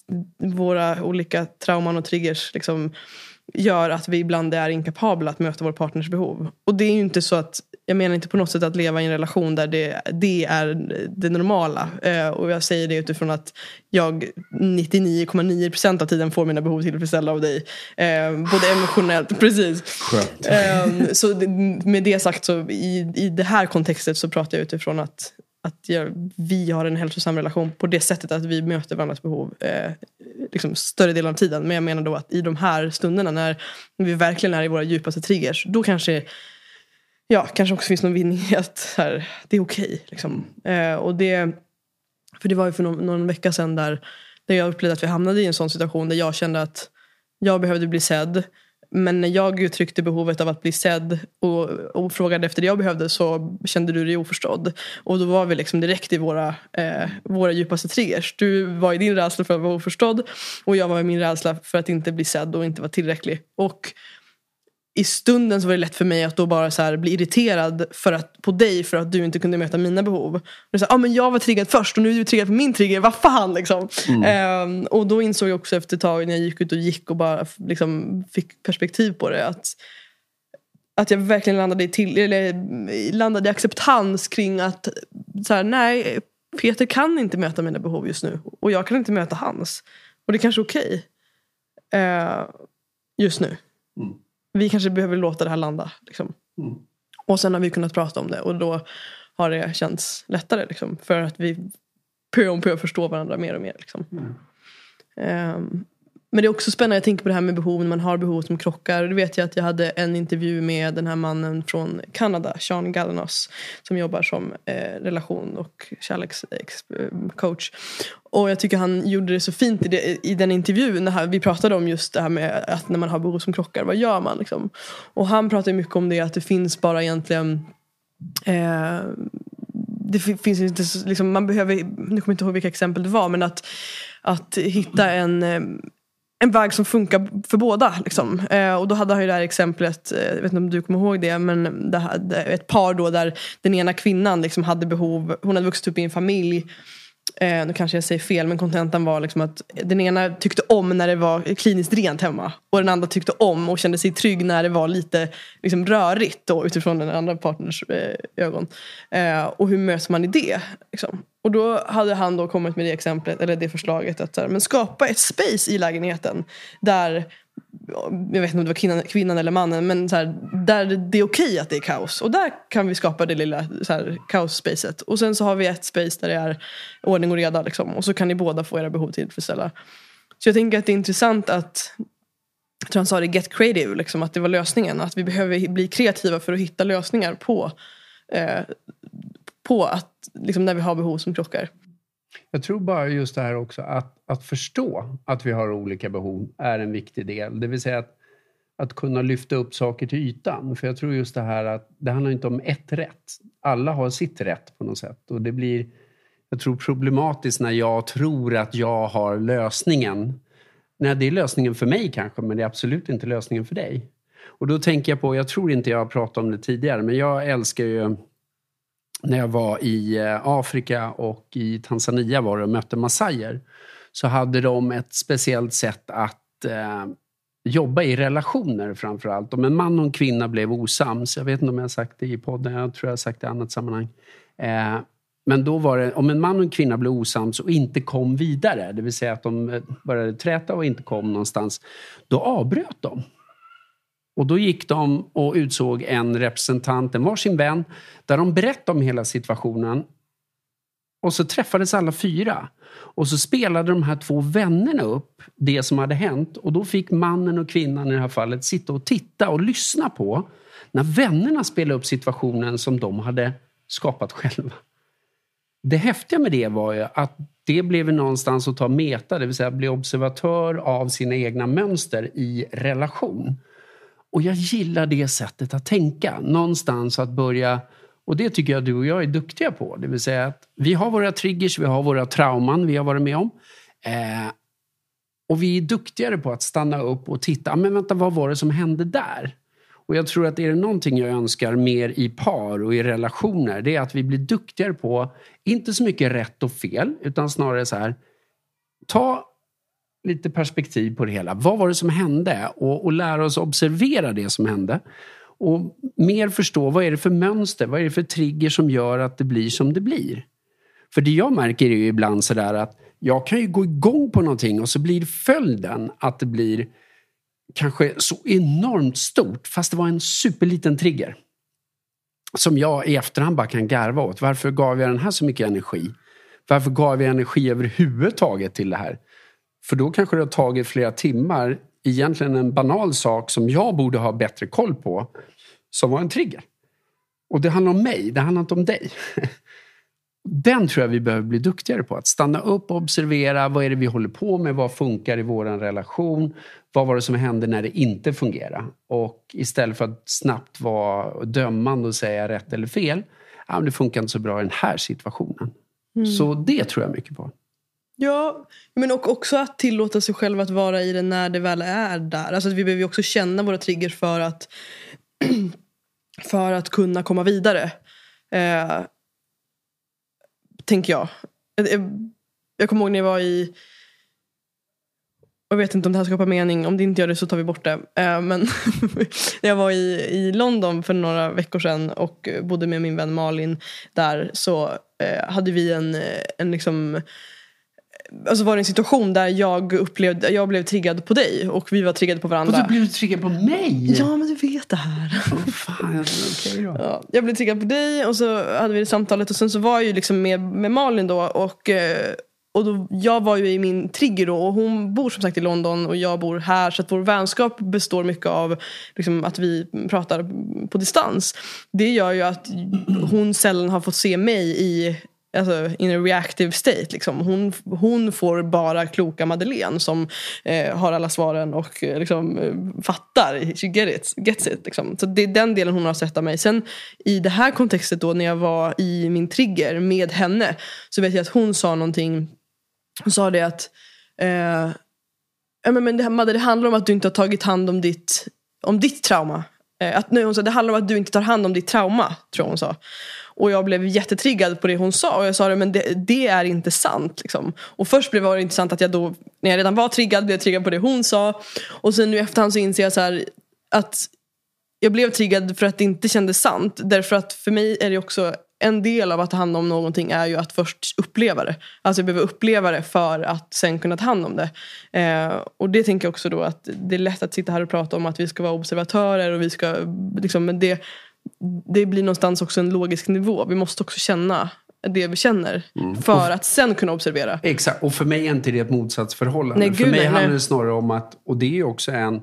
våra olika trauman och triggers liksom gör att vi ibland är inkapabla att möta vår partners behov. Och det är ju inte så att, jag menar inte på något sätt att leva i en relation där det, det är det normala. Eh, och jag säger det utifrån att jag 99,9% av tiden får mina behov tillfredsställda av dig. Eh, både emotionellt, precis. Eh, så med det sagt så i, i det här kontextet så pratar jag utifrån att att jag, vi har en hälsosam relation på det sättet att vi möter varandras behov eh, liksom större delen av tiden. Men jag menar då att i de här stunderna när vi verkligen är i våra djupaste triggers, då kanske ja, kanske också finns någon vinning i att här, det är okej. Okay, liksom. eh, och det, för det var ju för någon, någon vecka sedan där, där jag upplevde att vi hamnade i en sån situation där jag kände att jag behövde bli sedd. Men när jag uttryckte behovet av att bli sedd och, och frågade efter det jag behövde så kände du dig oförstådd. Och då var vi liksom direkt i våra, eh, våra djupaste triggers. Du var i din rädsla för att vara oförstådd och jag var i min rädsla för att inte bli sedd och inte vara tillräcklig. Och i stunden så var det lätt för mig att då bara så bli irriterad för att, på dig för att du inte kunde möta mina behov. Och så här, ah, men jag var triggad först och nu är du triggad på min trigger, vad fan liksom. Mm. Um, och då insåg jag också efter ett tag när jag gick ut och gick och bara liksom, fick perspektiv på det. Att, att jag verkligen landade i, till, eller, landade i acceptans kring att så här, nej, Peter kan inte möta mina behov just nu. Och jag kan inte möta hans. Och det är kanske är okej. Okay, uh, just nu. Mm vi kanske behöver låta det här landa. Liksom. Mm. Och sen har vi kunnat prata om det och då har det känts lättare. Liksom, för att vi pö om pö förstår varandra mer och mer. Liksom. Mm. Um, men det är också spännande, jag tänker på det här med behov, när man har behov som krockar. Det vet jag att jag hade en intervju med den här mannen från Kanada, Sean Galanos, som jobbar som eh, relation och kärlekscoach. Och jag tycker han gjorde det så fint i, det, i den intervjun, när vi pratade om just det här med att när man har behov som krockar, vad gör man? Liksom? Och han pratade mycket om det, att det finns bara egentligen eh, det finns inte, liksom, man behöver, nu kommer jag inte ihåg vilka exempel det var, men att, att hitta en, eh, en väg som funkar för båda. Liksom. Eh, och då hade han ju det här exemplet, eh, jag vet inte om du kommer ihåg det, men det här, ett par då där den ena kvinnan liksom hade behov, hon hade vuxit upp i en familj Eh, nu kanske jag säger fel men kontentan var liksom att den ena tyckte om när det var kliniskt rent hemma. Och den andra tyckte om och kände sig trygg när det var lite liksom, rörigt då, utifrån den andra partners eh, ögon. Eh, och hur möts man i det? Liksom? Och då hade han då kommit med det exemplet, eller det förslaget att så här, men skapa ett space i lägenheten där jag vet inte om det var kvinnan, kvinnan eller mannen, men så här, där det är okej att det är kaos. Och där kan vi skapa det lilla kaos-spacet. Och sen så har vi ett space där det är ordning och reda. Liksom, och så kan ni båda få era behov tillfredsställda. Så jag tänker att det är intressant att, jag tror han sa det, get creative, liksom, att det var lösningen. Att vi behöver bli kreativa för att hitta lösningar på, eh, på att, liksom, när vi har behov som krockar. Jag tror bara just det här också att, att förstå att vi har olika behov är en viktig del. Det vill säga att, att kunna lyfta upp saker till ytan. För jag tror just det här att det handlar inte om ett rätt. Alla har sitt rätt på något sätt. Och det blir, jag tror, problematiskt när jag tror att jag har lösningen. Nej, det är lösningen för mig kanske, men det är absolut inte lösningen för dig. Och då tänker jag på, jag tror inte jag har pratat om det tidigare, men jag älskar ju när jag var i eh, Afrika och i Tanzania var det och mötte massajer så hade de ett speciellt sätt att eh, jobba i relationer framför allt. Om en man och en kvinna blev osams, jag vet inte om jag har sagt det i podden, jag tror jag har sagt det i annat sammanhang. Eh, men då var det, om en man och en kvinna blev osams och inte kom vidare, det vill säga att de eh, började träta och inte kom någonstans, då avbröt de. Och då gick de och utsåg en representant, en varsin vän, där de berättade om hela situationen. Och så träffades alla fyra. Och så spelade de här två vännerna upp det som hade hänt. Och då fick mannen och kvinnan i det här fallet sitta och titta och lyssna på när vännerna spelade upp situationen som de hade skapat själva. Det häftiga med det var ju att det blev någonstans att ta meta, det vill säga bli observatör av sina egna mönster i relation. Och jag gillar det sättet att tänka. Någonstans att börja, och det tycker jag du och jag är duktiga på. Det vill säga att vi har våra triggers, vi har våra trauman vi har varit med om. Eh, och vi är duktigare på att stanna upp och titta. Ah, men vänta, vad var det som hände där? Och jag tror att är det någonting jag önskar mer i par och i relationer, det är att vi blir duktigare på, inte så mycket rätt och fel, utan snarare så här, ta lite perspektiv på det hela. Vad var det som hände? Och, och lära oss observera det som hände. Och mer förstå vad är det för mönster, vad är det för trigger som gör att det blir som det blir. För det jag märker är ju ibland sådär att jag kan ju gå igång på någonting och så blir följden att det blir kanske så enormt stort fast det var en superliten trigger. Som jag i efterhand bara kan garva åt. Varför gav jag den här så mycket energi? Varför gav jag energi överhuvudtaget till det här? För då kanske det har tagit flera timmar, egentligen en banal sak som jag borde ha bättre koll på, som var en trigger. Och det handlar om mig, det handlar inte om dig. Den tror jag vi behöver bli duktigare på. Att stanna upp och observera vad är det vi håller på med, vad funkar i vår relation, vad var det som hände när det inte fungerade? Och istället för att snabbt vara dömande och säga rätt eller fel, ja, det funkar inte så bra i den här situationen. Mm. Så det tror jag mycket på. Ja, men och också att tillåta sig själv att vara i det när det väl är där. Alltså vi behöver ju också känna våra triggers för att, för att kunna komma vidare. Eh, tänker jag. jag. Jag kommer ihåg när jag var i jag vet inte om det här skapar mening, om det inte gör det så tar vi bort det. Eh, men när jag var i, i London för några veckor sedan och bodde med min vän Malin där så eh, hade vi en, en liksom alltså var det en situation där jag upplevde, jag blev triggad på dig och vi var triggade på varandra. Och du blev triggad på mig? Ja men du vet det här. Oh, fan, okay då. Ja, jag blev triggad på dig och så hade vi det samtalet och sen så var jag ju liksom med, med Malin då och eh, och då, jag var ju i min trigger då och hon bor som sagt i London och jag bor här så att vår vänskap består mycket av liksom, att vi pratar på distans. Det gör ju att hon sällan har fått se mig i alltså, in a reactive state. Liksom. Hon, hon får bara kloka Madeleine som eh, har alla svaren och eh, liksom, eh, fattar. She get it, gets it. Liksom. Så det är den delen hon har sett av mig. Sen i det här kontextet då när jag var i min trigger med henne så vet jag att hon sa någonting. Hon sa det att eh, men, men det, Madde, det handlar om att du inte har tagit hand om ditt, om ditt trauma. Eh, att, nej, hon sa, det handlar om att du inte tar hand om ditt trauma, tror hon sa. Och jag blev jättetriggad på det hon sa. Och jag sa det, men det, det är inte sant. Liksom. Och först blev det intressant att jag då, när jag redan var triggad, blev triggad på det hon sa. Och sen nu i efterhand så inser jag så här, att jag blev triggad för att det inte kändes sant. Därför att för mig är det också en del av att ta hand om någonting är ju att först uppleva det. Alltså jag behöver uppleva det för att sen kunna ta hand om det. Eh, och det tänker jag också då att det är lätt att sitta här och prata om att vi ska vara observatörer och vi ska liksom, men det, det blir någonstans också en logisk nivå. Vi måste också känna det vi känner mm. för att sen kunna observera. Exakt, och för mig är inte det ett motsatsförhållande. Nej, för mig handlar det snarare om att, och det är också en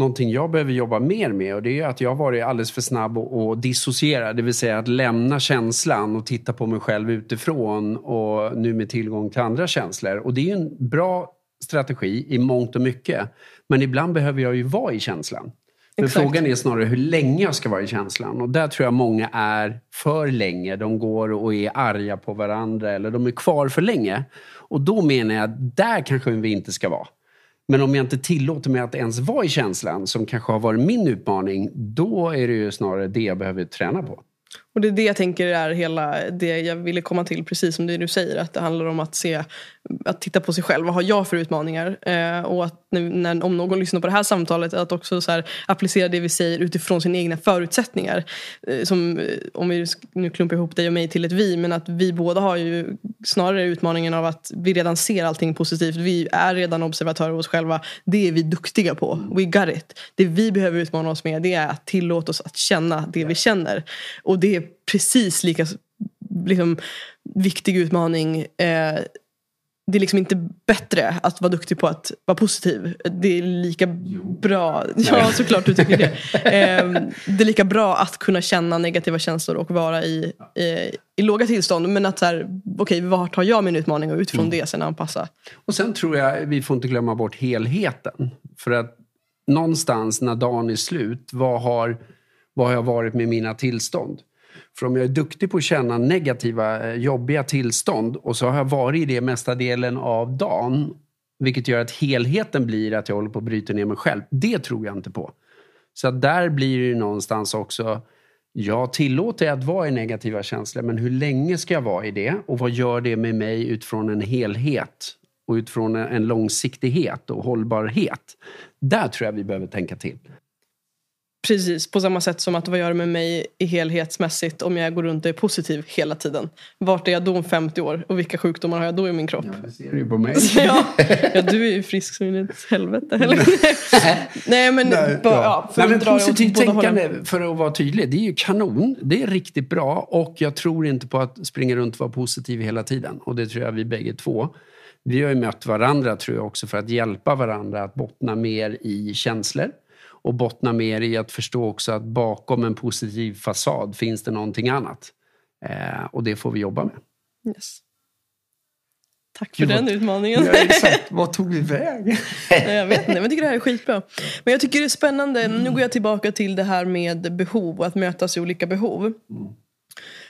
någonting jag behöver jobba mer med och det är att jag har varit alldeles för snabb och, dissociera, det vill säga att lämna känslan och titta på mig själv utifrån och nu med tillgång till andra känslor. Och det är en bra strategi i mångt och mycket. Men ibland behöver jag ju vara i känslan. Men Exakt. frågan är snarare hur länge jag ska vara i känslan. Och där tror jag många är för länge. De går och är arga på varandra eller de är kvar för länge. Och då menar jag att där kanske vi inte ska vara. Men om jag inte tillåter mig att ens vara i känslan, som kanske har varit min utmaning, då är det ju snarare det jag behöver träna på. Och det är det jag tänker är hela det jag ville komma till, precis som det du säger. Att det handlar om att se, att titta på sig själv. Vad har jag för utmaningar? Eh, och att när, om någon lyssnar på det här samtalet, att också så här, applicera det vi säger utifrån sina egna förutsättningar. Eh, som, eh, om vi nu klumpar ihop dig och mig till ett vi, men att vi båda har ju snarare utmaningen av att vi redan ser allting positivt. Vi är redan observatörer av oss själva. Det är vi duktiga på. We got it. Det vi behöver utmana oss med, det är att tillåta oss att känna det vi känner. Och det är precis lika liksom, viktig utmaning. Eh, det är liksom inte bättre att vara duktig på att vara positiv. Det är lika bra. Ja, såklart du tycker det. Eh, det är lika bra att kunna känna negativa känslor och vara i, i, i låga tillstånd. Men att så här, okej, okay, vart har jag min utmaning och utifrån mm. det sen anpassa. Och sen tror jag vi får inte glömma bort helheten. För att någonstans när dagen är slut, vad har, vad har jag varit med mina tillstånd? För om jag är duktig på att känna negativa, eh, jobbiga tillstånd och så har jag varit i det mesta delen av dagen vilket gör att helheten blir att jag håller på att bryta ner mig själv. Det tror jag inte på. Så där blir det ju någonstans också jag tillåter att vara i negativa känslor men hur länge ska jag vara i det och vad gör det med mig utifrån en helhet och utifrån en långsiktighet och hållbarhet. Där tror jag vi behöver tänka till. Precis, på samma sätt som att vad gör det med mig i helhetsmässigt om jag går runt och är positiv hela tiden? Vart är jag då om 50 år och vilka sjukdomar har jag då i min kropp? Ja, det ser du ju på mig. ja, ja, du är ju frisk som in ett helvete. Nej men, Nej, bara, ja. för Nej, men positivt tänkande, för att vara tydlig, det är ju kanon. Det är riktigt bra och jag tror inte på att springa runt och vara positiv hela tiden. Och det tror jag vi bägge två. Vi har ju mött varandra tror jag också för att hjälpa varandra att bottna mer i känslor och bottna mer i att förstå också att bakom en positiv fasad finns det någonting annat. Eh, och det får vi jobba med. Yes. Tack för den utmaningen. Ja, exakt. Vad tog vi väg? jag vet inte, men jag tycker det här är skitbra. Men jag tycker det är spännande. Mm. Nu går jag tillbaka till det här med behov och att mötas i olika behov. Mm.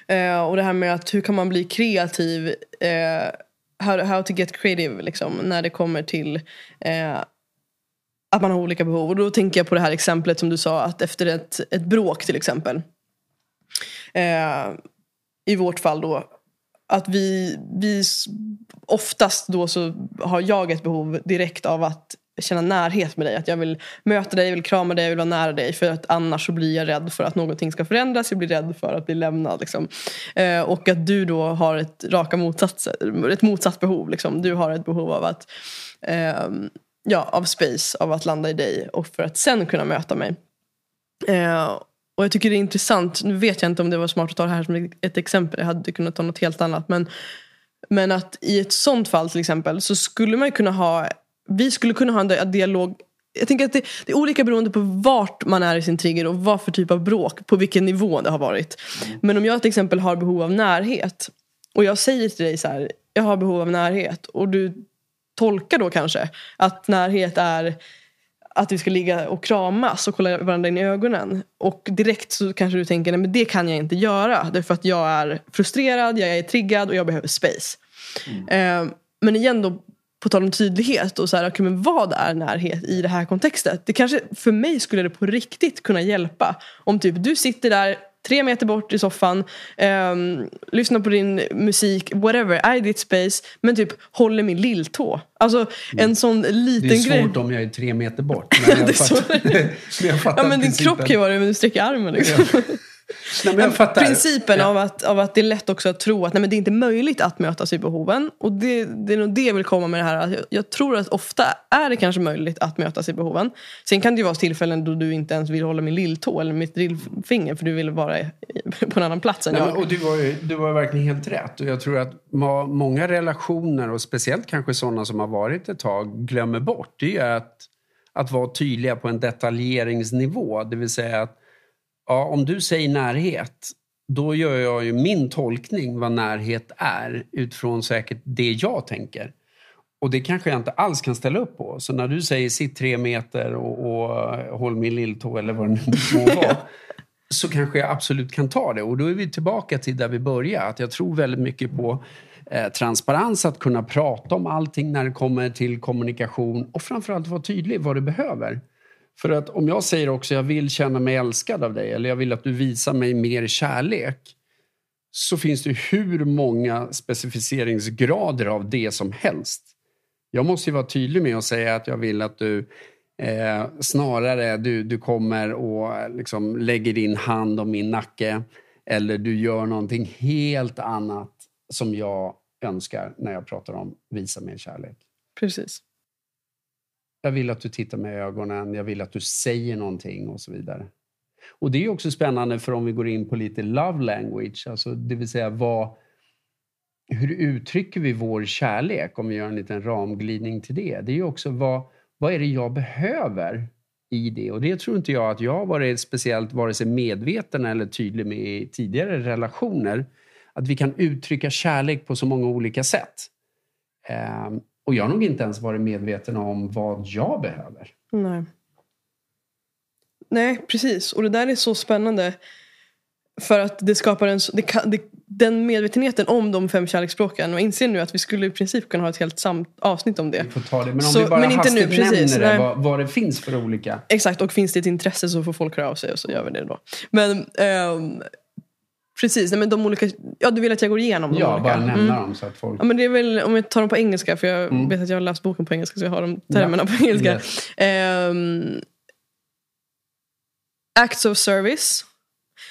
Eh, och det här med att hur kan man bli kreativ. Eh, how, how to get creative liksom, när det kommer till eh, att man har olika behov. Och då tänker jag på det här exemplet som du sa att efter ett, ett bråk till exempel. Eh, I vårt fall då. Att vi, vi oftast då så har jag ett behov direkt av att känna närhet med dig. Att jag vill möta dig, jag vill krama dig, jag vill vara nära dig. För att annars så blir jag rädd för att någonting ska förändras. Jag blir rädd för att bli lämnad. Liksom. Eh, och att du då har ett raka motsats, ett motsatt behov. Liksom. Du har ett behov av att eh, ja, av space, av att landa i dig och för att sen kunna möta mig. Eh, och jag tycker det är intressant, nu vet jag inte om det var smart att ta det här som ett exempel, jag hade kunnat ta något helt annat. Men, men att i ett sånt fall till exempel så skulle man kunna ha, vi skulle kunna ha en dialog jag tänker att det, det, är olika beroende på vart man är i sin trigger och vad för typ av bråk, på vilken nivå det har varit. Mm. Men om jag till exempel har behov av närhet och jag säger till dig så här, jag har behov av närhet och du tolka då kanske att närhet är att vi ska ligga och kramas och kolla varandra in i ögonen. Och direkt så kanske du tänker, nej men det kan jag inte göra. Därför att jag är frustrerad, jag är triggad och jag behöver space. Mm. Eh, men igen då, på tal om tydlighet och så här, okay, men vad är närhet i det här kontextet? Det kanske, för mig skulle det på riktigt kunna hjälpa. Om typ du sitter där tre meter bort i soffan, um, lyssnar på din musik, whatever, i ditt space, men typ håller min lilltå. Alltså mm. en sån liten grej. Det är svårt grej. om jag är tre meter bort. Men jag, fattar, men jag fattar ja, men din kropp kan ju vara det, men du sträcker armen liksom. Ja. Nej, Principen av, att, av att det är lätt också att tro att nej, men det är inte möjligt att mötas i behoven. Och det, det är nog det jag vill komma med det här. Jag, jag, tror att ofta är det kanske möjligt att mötas i behoven. Sen kan det ju vara tillfällen då du inte ens vill hålla min lilltå eller mitt lillfinger för du vill vara på en annan plats än nej, jag. och du var, ju, du var verkligen helt rätt. Och jag tror att många relationer och speciellt kanske sådana som har varit ett tag glömmer bort. Det är att att vara tydliga på en detaljeringsnivå. Det vill säga att ja, om du säger närhet, då gör jag ju min tolkning vad närhet är utifrån säkert det jag tänker. Och det kanske jag inte alls kan ställa upp på. Så när du säger sitt tre meter och, och håll min lilltå eller vad det nu må vara. så kanske jag absolut kan ta det. Och då är vi tillbaka till där vi började. Att jag tror väldigt mycket på eh, transparens, att kunna prata om allting när det kommer till kommunikation och framförallt vara tydlig vad du behöver. För att om jag säger också jag vill känna mig älskad av dig eller jag vill att du visar mig mer kärlek så finns det hur många specificeringsgrader av det som helst. Jag måste ju vara tydlig med att säga att jag vill att du eh, snarare du, du kommer och liksom lägger din hand om min nacke eller du gör någonting helt annat som jag önskar när jag pratar om visa mer kärlek. Precis. Jag vill att du tittar mig i ögonen, jag vill att du säger någonting och så vidare. Och det är också spännande för om vi går in på lite love language, alltså det vill säga vad, hur uttrycker vi vår kärlek om vi gör en liten ramglidning till det. Det är ju också vad, vad är det jag behöver i det? Och det tror inte jag att jag har varit speciellt vare sig medveten eller tydlig med i tidigare relationer. Att vi kan uttrycka kärlek på så många olika sätt. Ehm, och jag har nog inte ens varit medveten om vad jag behöver. Nej. Nej, precis. Och det där är så spännande. För att det skapar en... Det kan, det, den medvetenheten om de fem kärleksspråken. Och inser nu att vi skulle i princip kunna ha ett helt samt avsnitt om det. Vi får ta det. Men om så, vi bara men inte nu, precis, nämner det, vad, vad, det finns för olika. Exakt, och finns det ett intresse så får folk höra av sig och så gör vi det då. Men um, Precis, men de olika, ja du vill att jag går igenom de ja, olika? Bara nämna mm. dem så att folk... Ja, men det är väl, om jag tar dem på engelska, för jag mm. vet att jag har läst boken på engelska så jag har de termerna ja. på engelska. Yes. Um, acts of service.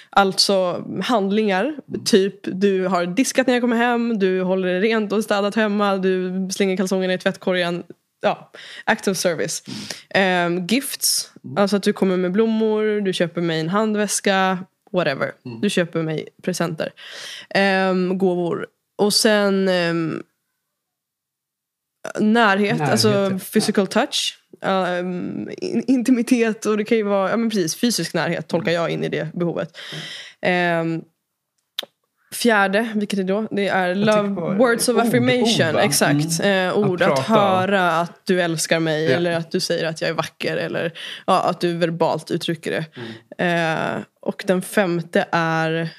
Alltså handlingar, typ du har diskat när jag kommer hem, du håller rent och städat hemma, du slänger kalsongerna i tvättkorgen. Ja, act of service. Um, gifts, alltså att du kommer med blommor, du köper mig en handväska, whatever. Mm. Du köper mig presenter. Um, gåvor. Och sen um, närhet, närhet, alltså physical touch. Um, intimitet och det kan ju vara ja, men precis, fysisk närhet tolkar jag in i det behovet. Um, fjärde, vilket är då? Det är love, words of ord, affirmation. Ord, exakt. Mm. Eh, ord, att, att höra att du älskar mig ja. eller att du säger att jag är vacker eller ja, att du verbalt uttrycker det. Mm. Eh, och den femte är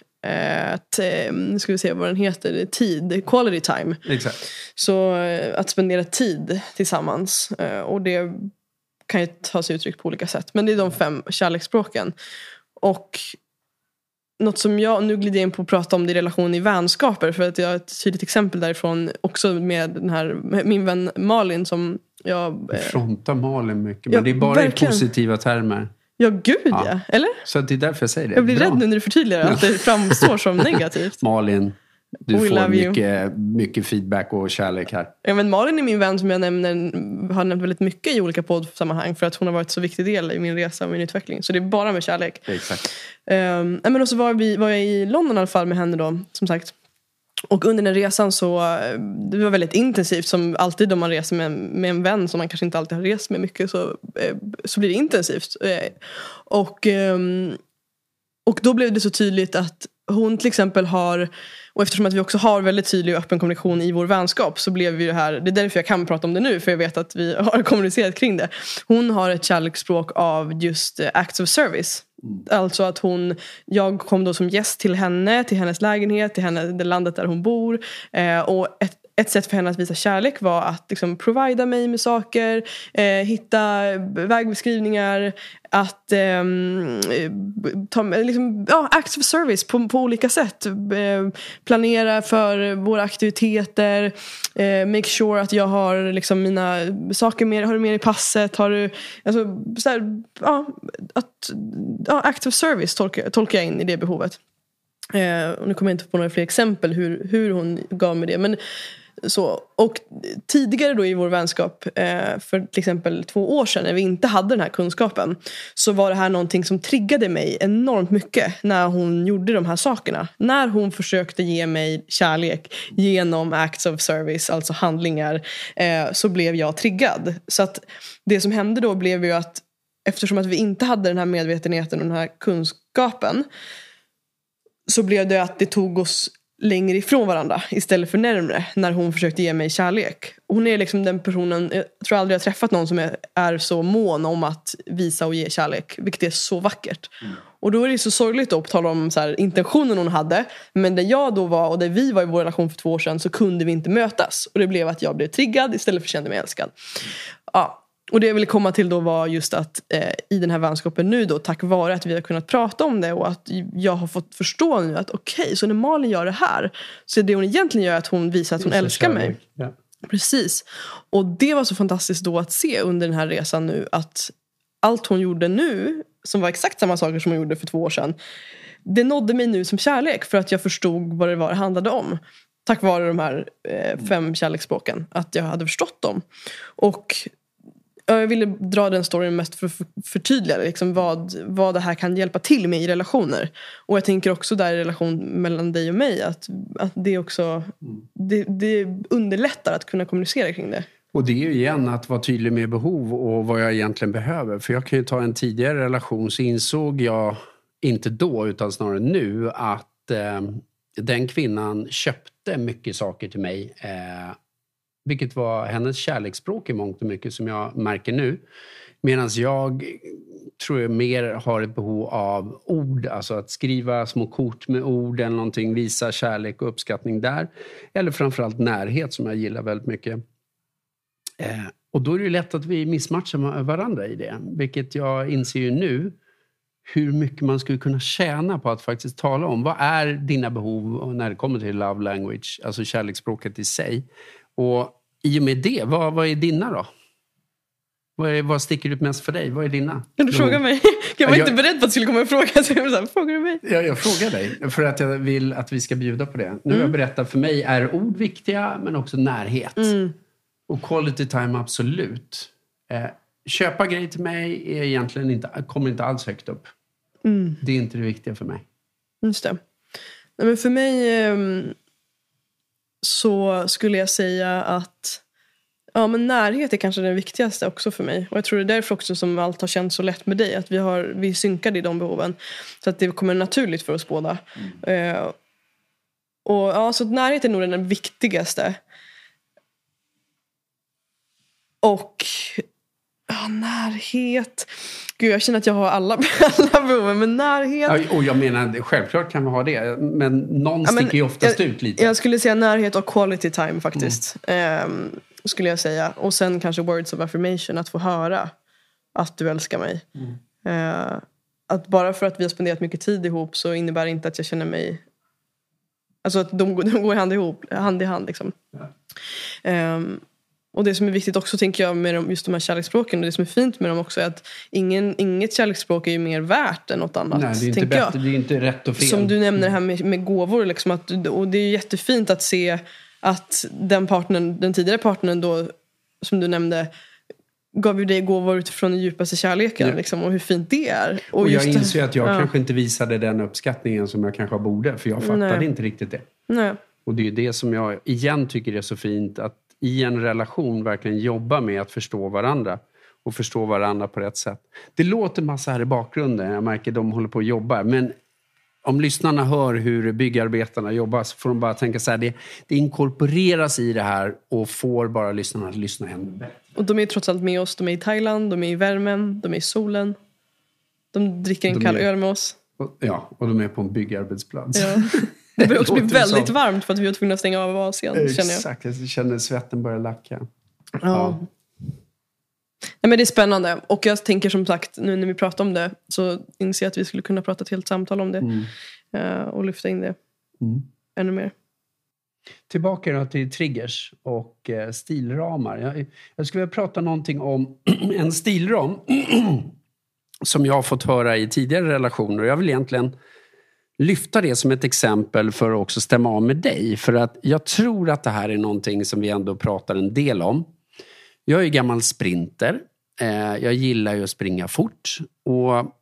att, eh, nu ska vi se vad den heter, tid, quality time. Exakt. Så eh, att spendera tid tillsammans. Eh, och det kan ju ta sig uttryck på olika sätt. Men det är de fem kärleksspråken. Och något som jag, nu glider jag in på att prata om det i relation i vänskaper. För att jag har ett tydligt exempel därifrån också med den här, min vän Malin som jag... Du frontar Malin mycket, men ja, det är bara verkligen. i positiva termer. Ja, gud ja. ja. Eller? Så det är därför jag säger det. Jag blir Bra. rädd nu när du förtydligar att det framstår som negativt. Malin, du We får mycket, mycket feedback och kärlek här. Ja, men Malin är min vän som jag nämner, har nämnt väldigt mycket i olika poddsammanhang för att hon har varit så viktig del i min resa och min utveckling. Så det är bara med kärlek. Exakt. Um, men så var, vi, var jag i London i alla fall med henne då, som sagt. Och under den resan så, det var väldigt intensivt som alltid om man reser med, med en vän som man kanske inte alltid har rest med mycket så, eh, så blir det intensivt. Eh, och, ehm, och då blev det så tydligt att hon till exempel har, och eftersom att vi också har väldigt tydlig och öppen kommunikation i vår vänskap så blev vi det här, det är därför jag kan prata om det nu för jag vet att vi har kommunicerat kring det. Hon har ett kärleksspråk av just acts of service. Alltså att hon, jag kom då som gäst till henne, till hennes lägenhet, till henne, det landet där hon bor. Eh, och ett, ett sätt för henne att visa kärlek var att liksom provida mig med saker, eh, hitta vägbeskrivningar, att eh, ta, liksom, ja, acts of service på, på olika sätt. Eh, planera för våra aktiviteter, eh, make sure att jag har liksom, mina saker med, har du med i passet, har du, alltså, så här, ja, att, ja, acts of service tolkar, tolkar jag in i det behovet. Eh, och nu kommer jag inte på några fler exempel hur, hur hon gav mig det. Men så, och tidigare då i vår vänskap, eh, för till exempel två år sedan när vi inte hade den här kunskapen, så var det här någonting som triggade mig enormt mycket när hon gjorde de här sakerna. När hon försökte ge mig kärlek genom acts of service, alltså handlingar, eh, så blev jag triggad. Så att det som hände då blev ju att eftersom att vi inte hade den här medvetenheten och den här kunskapen så blev det att det tog oss längre ifrån varandra istället för närmre när hon försökte ge mig kärlek. Hon är liksom den personen, jag tror aldrig jag träffat någon som är, är så mån om att visa och ge kärlek, vilket är så vackert. Mm. Och då är det så sorgligt att tala om så här, intentionen hon hade. Men där jag då var och där vi var i vår relation för två år sedan så kunde vi inte mötas. Och det blev att jag blev triggad istället för känna mig älskad. Ja, och det jag ville komma till då var just att eh, i den här vänskapen nu då tack vare att vi har kunnat prata om det och att jag har fått förstå nu att okej, okay, så när Malin gör det här så är det hon egentligen gör att hon visar att hon älskar mig. Ja. Precis. Och det var så fantastiskt då att se under den här resan nu att allt hon gjorde nu, som var exakt samma saker som hon gjorde för två år sedan, det nådde mig nu som kärlek för att jag förstod vad det var det handlade om. Tack vare de här eh, fem kärleksspråken, att jag hade förstått dem. Och jag ville dra den storyn mest för att förtydliga liksom vad, vad det här kan hjälpa till med i relationer. Och jag tänker också där i relation mellan dig och mig att, att det också det, det underlättar att kunna kommunicera kring det. Och det är ju igen att vara tydlig med behov och vad jag egentligen behöver. För jag kan ju ta en tidigare relation så insåg jag, inte då utan snarare nu, att eh, den kvinnan köpte mycket saker till mig eh, vilket var hennes kärleksspråk i mångt och mycket som jag märker nu. Medan jag tror jag mer har ett behov av ord, alltså att skriva små kort med ord eller någonting, visa kärlek och uppskattning där. Eller framförallt närhet som jag gillar väldigt mycket. Eh, och då är det lätt att vi missmatchar varandra i det, vilket jag inser ju nu hur mycket man skulle kunna tjäna på att faktiskt tala om vad är dina behov när det kommer till love language, alltså kärleksspråket i sig. Och i och med det, vad, vad är dina då? Vad, är, vad sticker ut mest för dig? Vad är dina? Kan du fråga mig? Jag var jag, inte beredd på att det skulle komma en fråga. Så jag så frågar du mig? Jag, jag frågar dig för att jag vill att vi ska bjuda på det. Nu mm. jag berättat, för mig är ord viktiga men också närhet. Mm. Och quality time absolut. Eh, köpa grejer till mig är egentligen inte, kommer inte alls högt upp. Mm. Det är inte det viktiga för mig. Just det. men för mig ehm, så skulle jag säga att ja, men närhet är kanske den viktigaste också för mig. Och jag tror det är därför också som allt har känts så lätt med dig. Att vi, har, vi är synkade i de behoven. Så att det kommer naturligt för oss båda. Mm. Uh, och ja, så närhet är nog den viktigaste. Och ja, närhet. Gud, jag känner att jag har alla, alla behoven, men närhet... Ja, och jag menar, självklart kan vi ha det, men någon ja, men, sticker ju oftast jag, ut lite. Jag skulle säga närhet och quality time faktiskt. Mm. Um, skulle jag säga. Och sen kanske words of affirmation, att få höra att du älskar mig. Mm. Uh, att bara för att vi har spenderat mycket tid ihop så innebär det inte att jag känner mig... Alltså att de, de går hand, ihop, hand i hand. Liksom. Ja. Um, och det som är viktigt också tänker jag med de, just de här kärleksspråken och det som är fint med dem också är att ingen, inget kärleksspråk är ju mer värt än något annat. Nej, det är inte, bättre, jag. Det är inte rätt och fel. Som du nämner det här med, med gåvor. Liksom att, och det är jättefint att se att den, partnern, den tidigare partnern då, som du nämnde, gav ju dig gåvor utifrån den djupaste kärleken. Ja. Liksom, och hur fint det är. Och, och jag inser ju att jag ja. kanske inte visade den uppskattningen som jag kanske borde. För jag fattade Nej. inte riktigt det. Nej. Och det är det som jag igen tycker är så fint. Att i en relation verkligen jobba med att förstå varandra och förstå varandra på rätt sätt. Det låter massa här i bakgrunden, jag märker att de håller på att jobba. Men om lyssnarna hör hur byggarbetarna jobbar så får de bara tänka så här, det, det inkorporeras i det här och får bara lyssnarna att lyssna ännu bättre. Och de är trots allt med oss, de är i Thailand, de är i värmen, de är i solen. De dricker en de kall är, öl med oss. Ja, och de är på en byggarbetsplats. Ja. Det börjar också bli väldigt som... varmt för att vi var tvungna att stänga av Asien. Exakt, jag. jag känner svetten börjar lacka. Ja. ja. Nej, men det är spännande. Och jag tänker som sagt, nu när vi pratar om det så inser jag att vi skulle kunna prata ett helt samtal om det. Mm. Uh, och lyfta in det mm. ännu mer. Tillbaka då till triggers och uh, stilramar. Jag, jag skulle vilja prata någonting om en stilram som jag har fått höra i tidigare relationer. Jag vill egentligen lyfta det som ett exempel för att också stämma av med dig. För att jag tror att det här är någonting som vi ändå pratar en del om. Jag är gammal sprinter. Eh, jag gillar ju att springa fort. Och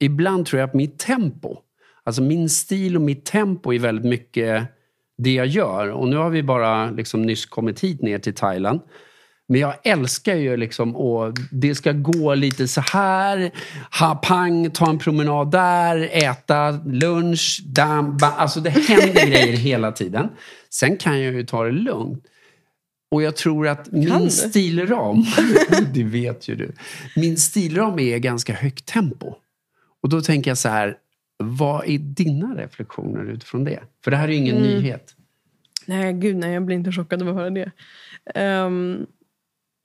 ibland tror jag att mitt tempo, alltså min stil och mitt tempo är väldigt mycket det jag gör. Och nu har vi bara liksom nyss kommit hit ner till Thailand. Men jag älskar ju liksom att det ska gå lite så här. Ha, pang, ta en promenad där, äta lunch, dam, ba. Alltså det händer grejer hela tiden. Sen kan jag ju ta det lugnt. Och jag tror att min stilram, det vet ju du. Min stilram är ganska högt tempo. Och då tänker jag så här, vad är dina reflektioner utifrån det? För det här är ju ingen Mm. nyhet. Nej, gud nej, jag blir inte chockad av att höra det. Ehm,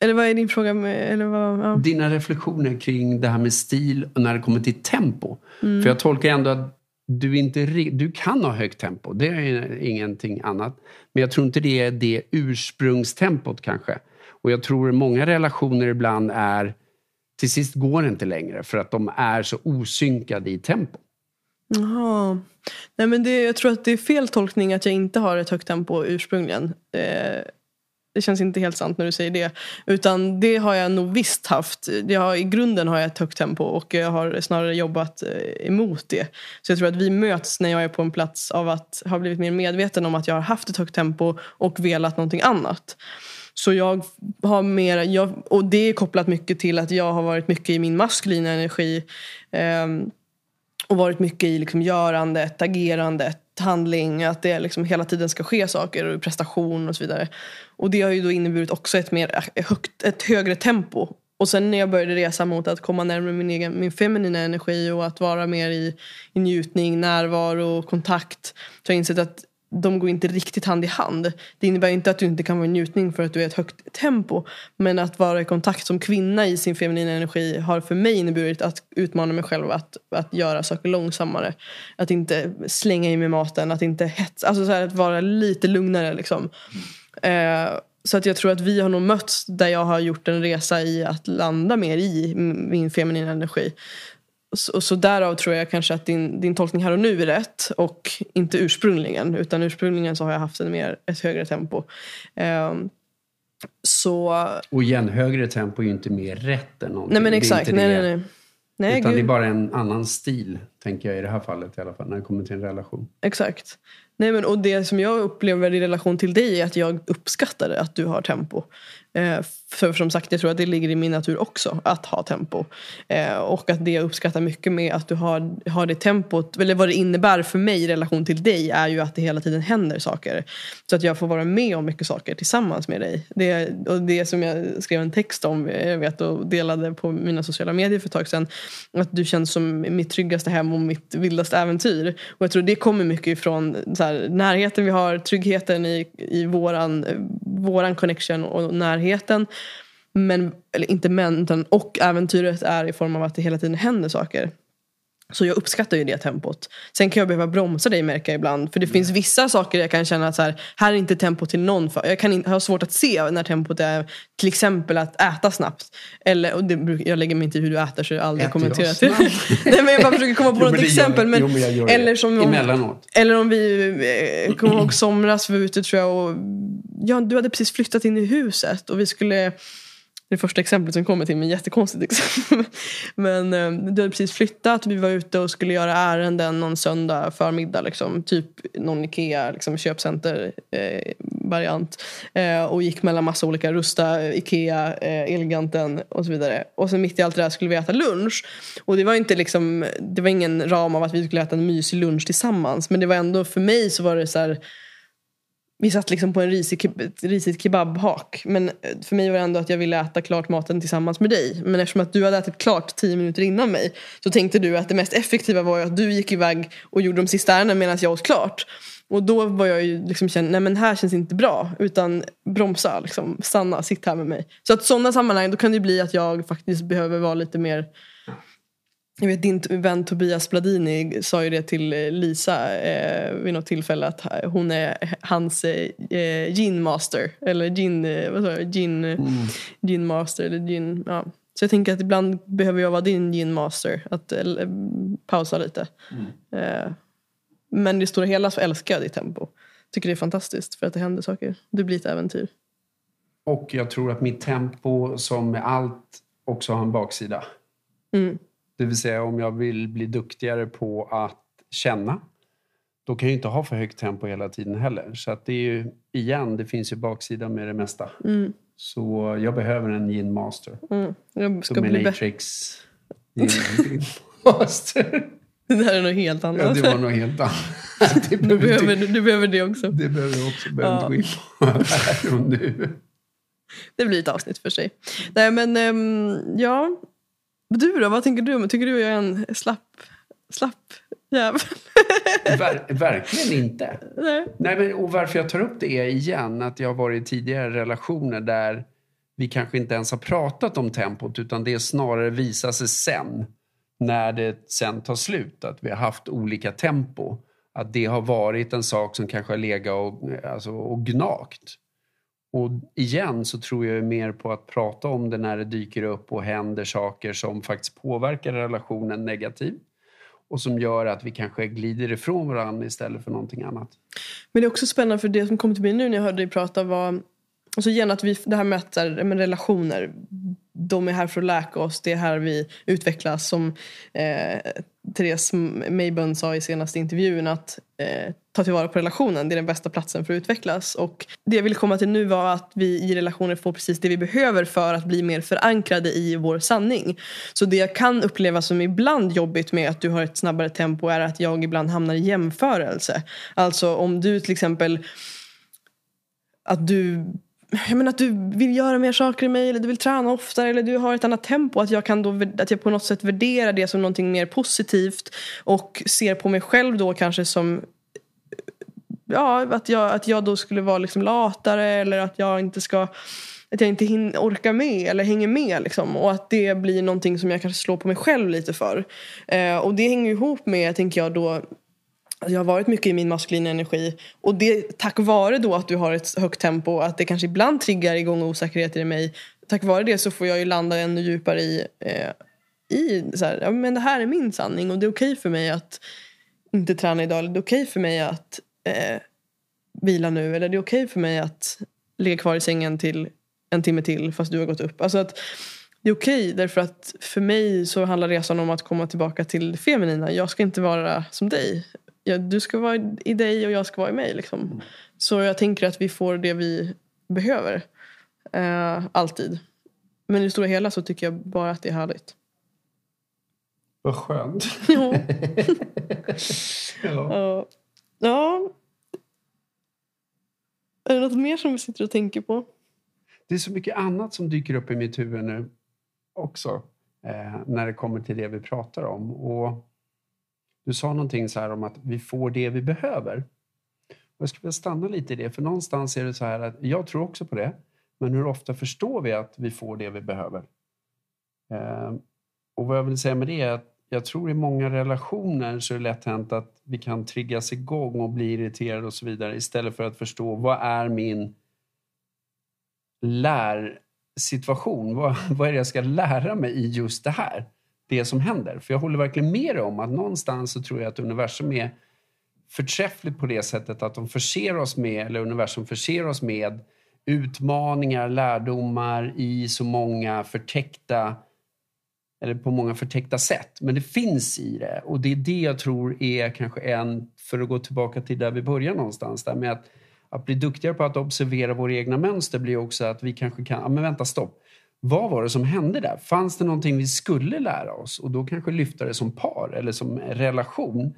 eller vad är din fråga? Med, eller vad, ja. Dina reflektioner kring det här med stil och när det kommer till tempo. Mm. För jag tolkar ändå att du, inte, du kan ha högt tempo, det är ingenting annat. Men jag tror inte det är det ursprungstempot kanske. Och jag tror många relationer ibland är, till sist går det inte längre för att de är så osynkade i tempo. Jaha. Nej, men det, jag tror att det är fel tolkning att jag inte har ett högt tempo ursprungligen. Eh, det känns inte helt sant när du säger det. Utan det har jag nog visst haft. Jag har, I grunden har jag ett högt tempo och jag har snarare jobbat eh, emot det. Så jag tror att vi möts när jag är på en plats av att ha blivit mer medveten om att jag har haft ett högt tempo och velat någonting annat. Så jag har mer, jag, och det är kopplat mycket till att jag har varit mycket i min maskulina energi. Eh, och varit mycket i liksom görandet, agerandet, handling. Att det liksom hela tiden ska ske saker och prestation och så vidare. Och det har ju då inneburit också ett, mer eh, högt, ett högre tempo. Och sen när jag började resa mot att komma närmare min, egen, min feminina energi och att vara mer i, i njutning, närvaro och kontakt. Så har jag insett att de går inte riktigt hand i hand. Det innebär inte att du inte kan vara i njutning för att du är ett högt tempo. Men att vara i kontakt som kvinna i sin feminina energi har för mig inneburit att utmana mig själv att, att göra saker långsammare. Att inte slänga i mig maten, att inte hetsa. Alltså så här, att vara lite lugnare liksom. Eh, så att jag tror att vi har nog mötts där jag har gjort en resa i att landa mer i min feminina energi. Så, så därav tror jag kanske att din, din tolkning här och nu är rätt och inte ursprungligen. Utan ursprungligen så har jag haft en mer, ett högre tempo. Ehm, så, Och igen, högre tempo är ju inte mer rätt än någonting. nej men exakt. Nej, nej, nej. Nej, Utan det är gud, bara en annan stil, tänker jag i det här fallet i alla fall, när det kommer till en relation. exakt. Nej, men, och det som jag upplever i relation till dig är att jag uppskattar att du har tempo. Eh, för som sagt, jag tror att det ligger i min natur också att ha tempo. Eh, och att det jag uppskattar mycket med att du har, har det tempot, eller vad det innebär för mig i relation till dig är ju att det hela tiden händer saker. Så att jag får vara med om mycket saker tillsammans med dig. Det, och det som jag skrev en text om, jag vet, och delade på mina sociala medier för ett tag sedan. Att du känns som mitt tryggaste hem och mitt vildaste äventyr. Och jag tror det kommer mycket ifrån så här, närheten vi har, tryggheten i, i våran, våran connection och närheten. Men, eller inte men, utan och äventyret är i form av att det hela tiden händer saker. Så jag uppskattar ju det tempot. Sen kan jag behöva bromsa dig märka ibland. För det finns vissa saker jag kan känna att så här, här är inte tempo till någon. För. Jag kan in, ha svårt att se när tempot är till exempel att äta snabbt. Eller, det, jag lägger mig inte i hur du äter så jag har aldrig Äter kommenterat det. Nej, men jag bara försöker komma på Jo, något exempel. Men, Jo, men eller som om, Emellanåt. eller om vi eh, kommer ihåg somras, vi var ute tror jag och ja, du hade precis flyttat in i huset och vi skulle det första exemplet som kommer till mig, jättekonstigt exempel. Liksom. Men eh, du hade precis flyttat, vi var ute och skulle göra ärenden någon söndag förmiddag. Liksom, typ någon Ikea liksom, köpcenter-variant. Eh, eh, och gick mellan massa olika Rusta, Ikea, eh, Elgiganten och så vidare. Och sen mitt i allt det där skulle vi äta lunch. Och det var inte liksom, det var ingen ram av att vi skulle äta en mysig lunch tillsammans. Men det var ändå, för mig så var det så här vi satt liksom på en risig, ett risigt kebabhak. Men eh, för mig var det ändå att jag ville äta klart maten tillsammans med dig. Men eftersom att du hade ätit klart tio minuter innan mig. Så tänkte du att det mest effektiva var ju att du gick iväg och gjorde de sista ärendena medan jag åt klart. Och då var jag ju liksom känd, nej men här känns inte bra. Utan bromsa, liksom, stanna, sitt här med mig. Så att sådana sammanhang, då kan det bli att jag faktiskt behöver vara lite mer jag vet din vän Tobias Bladini sa ju det till eh, Lisa eh, vid något tillfälle att hon är hans eh, gin master. Eller gin, eh, vad sa jag, gin, mm. gin master eller gin, ja. Så jag tänker att ibland behöver jag vara din gin master. Att eh, pausa lite. Eh, men i det stora hela så älskar jag ditt tempo. Tycker det är fantastiskt för att det händer saker. Du blir ett äventyr. Och jag tror att mitt tempo, som med allt, också har en baksida. Mm. Det vill säga om jag vill bli duktigare på att känna, då kan jag inte ha för högt tempo hela tiden heller. Så att det är ju, igen, det finns ju baksida med det mesta. Mm. Så jag behöver en gin master. Mm. Jag ska. Dominatrix gin master. Det där är något helt annat. Ja, det var nog helt annat. Det du, behöver, behöver, inte, du behöver det också. det behöver jag också. Behöver Ja. inte gå in på här och nu. Det blir ett avsnitt för sig. Nej men ehm, ja. Du då, vad tänker du? Tycker du jag är en slapp, slapp jävel? Ver, verkligen inte. Nej. Nej, men, och varför jag tar upp det är igen att jag har varit i tidigare relationer där vi kanske inte ens har pratat om tempot utan det snarare visar sig sen när det sen tar slut att vi har haft olika tempo. Att det har varit en sak som kanske har legat och, alltså, och gnagt. Och igen så tror jag mer på att prata om det när det dyker upp och händer saker som faktiskt påverkar relationen negativt. Och som gör att vi kanske glider ifrån varandra istället för någonting annat. Men det är också spännande för det som kom till mig nu när jag hörde dig prata var alltså igen att vi, det här med, att, här, med relationer. De är här för att läka oss. Det är här vi utvecklas. Som eh, Therese Mayburn sa i senaste intervjun att eh, ta tillvara på relationen. Det är den bästa platsen för att utvecklas. Och det jag ville komma till nu var att vi i relationer får precis det vi behöver för att bli mer förankrade i vår sanning. Så det jag kan uppleva som ibland jobbigt med att du har ett snabbare tempo är att jag ibland hamnar i jämförelse. Alltså om du till exempel att du jag menar att du vill göra mer saker i mig eller du vill träna oftare eller du har ett annat tempo. Att jag, kan då, att jag på något sätt värderar det som någonting mer positivt och ser på mig själv då kanske som ja, att, jag, att jag då skulle vara liksom latare eller att jag inte ska att jag inte hin- orkar med eller hänger med. Liksom. Och att det blir någonting som jag kanske slår på mig själv lite för. Eh, och det hänger ju ihop med, tänker jag då, Alltså, jag har varit mycket i min maskulina energi. Och det tack vare då att du har ett högt tempo, att det kanske ibland triggar igång osäkerheter i mig. Tack vare det så får jag ju landa ännu djupare i, eh, i så här, ja, men det här är min sanning och det är okej för mig att inte träna idag. Eller det är okej för mig att eh, vila nu. Eller det är okej för mig att ligga kvar i sängen till en timme till fast du har gått upp. Alltså att det är okej därför att för mig så handlar resan om att komma tillbaka till det feminina. Jag ska inte vara som dig. Jag, du ska vara i dig och jag ska vara i mig. Liksom. Så jag tänker att vi får det vi behöver. Eh, alltid. Men i det stora hela så tycker jag bara att det är härligt. Vad skönt. Ja. Ja. ja. ja. Är det något mer som vi sitter och tänker på? Det är så mycket annat som dyker upp i mitt huvud nu också. Eh, när det kommer till det vi pratar om. Och du sa någonting så här om att vi får det vi behöver. Och jag skulle vilja stanna lite i det. För någonstans är det så här att jag tror också på det. Men hur ofta förstår vi att vi får det vi behöver? Eh, och vad jag vill säga med det är att jag tror i många relationer så är det lätt hänt att vi kan triggas igång och bli irriterade och så vidare istället för att förstå vad är min lärsituation? Vad, vad är det jag ska lära mig i just det här? Det som händer. För jag håller verkligen med dig om att någonstans så tror jag att universum är förträffligt på det sättet att de förser oss med, eller universum förser oss med utmaningar, lärdomar i så många förtäckta eller på många förtäckta sätt. Men det finns i det. Och det är det jag tror är kanske en, för att gå tillbaka till där vi börjar någonstans, där med att, att bli duktigare på att observera våra egna mönster blir också att vi kanske kan, ja men vänta stopp. Vad var det som hände där? Fanns det någonting vi skulle lära oss? Och då kanske lyfta det som par eller som relation.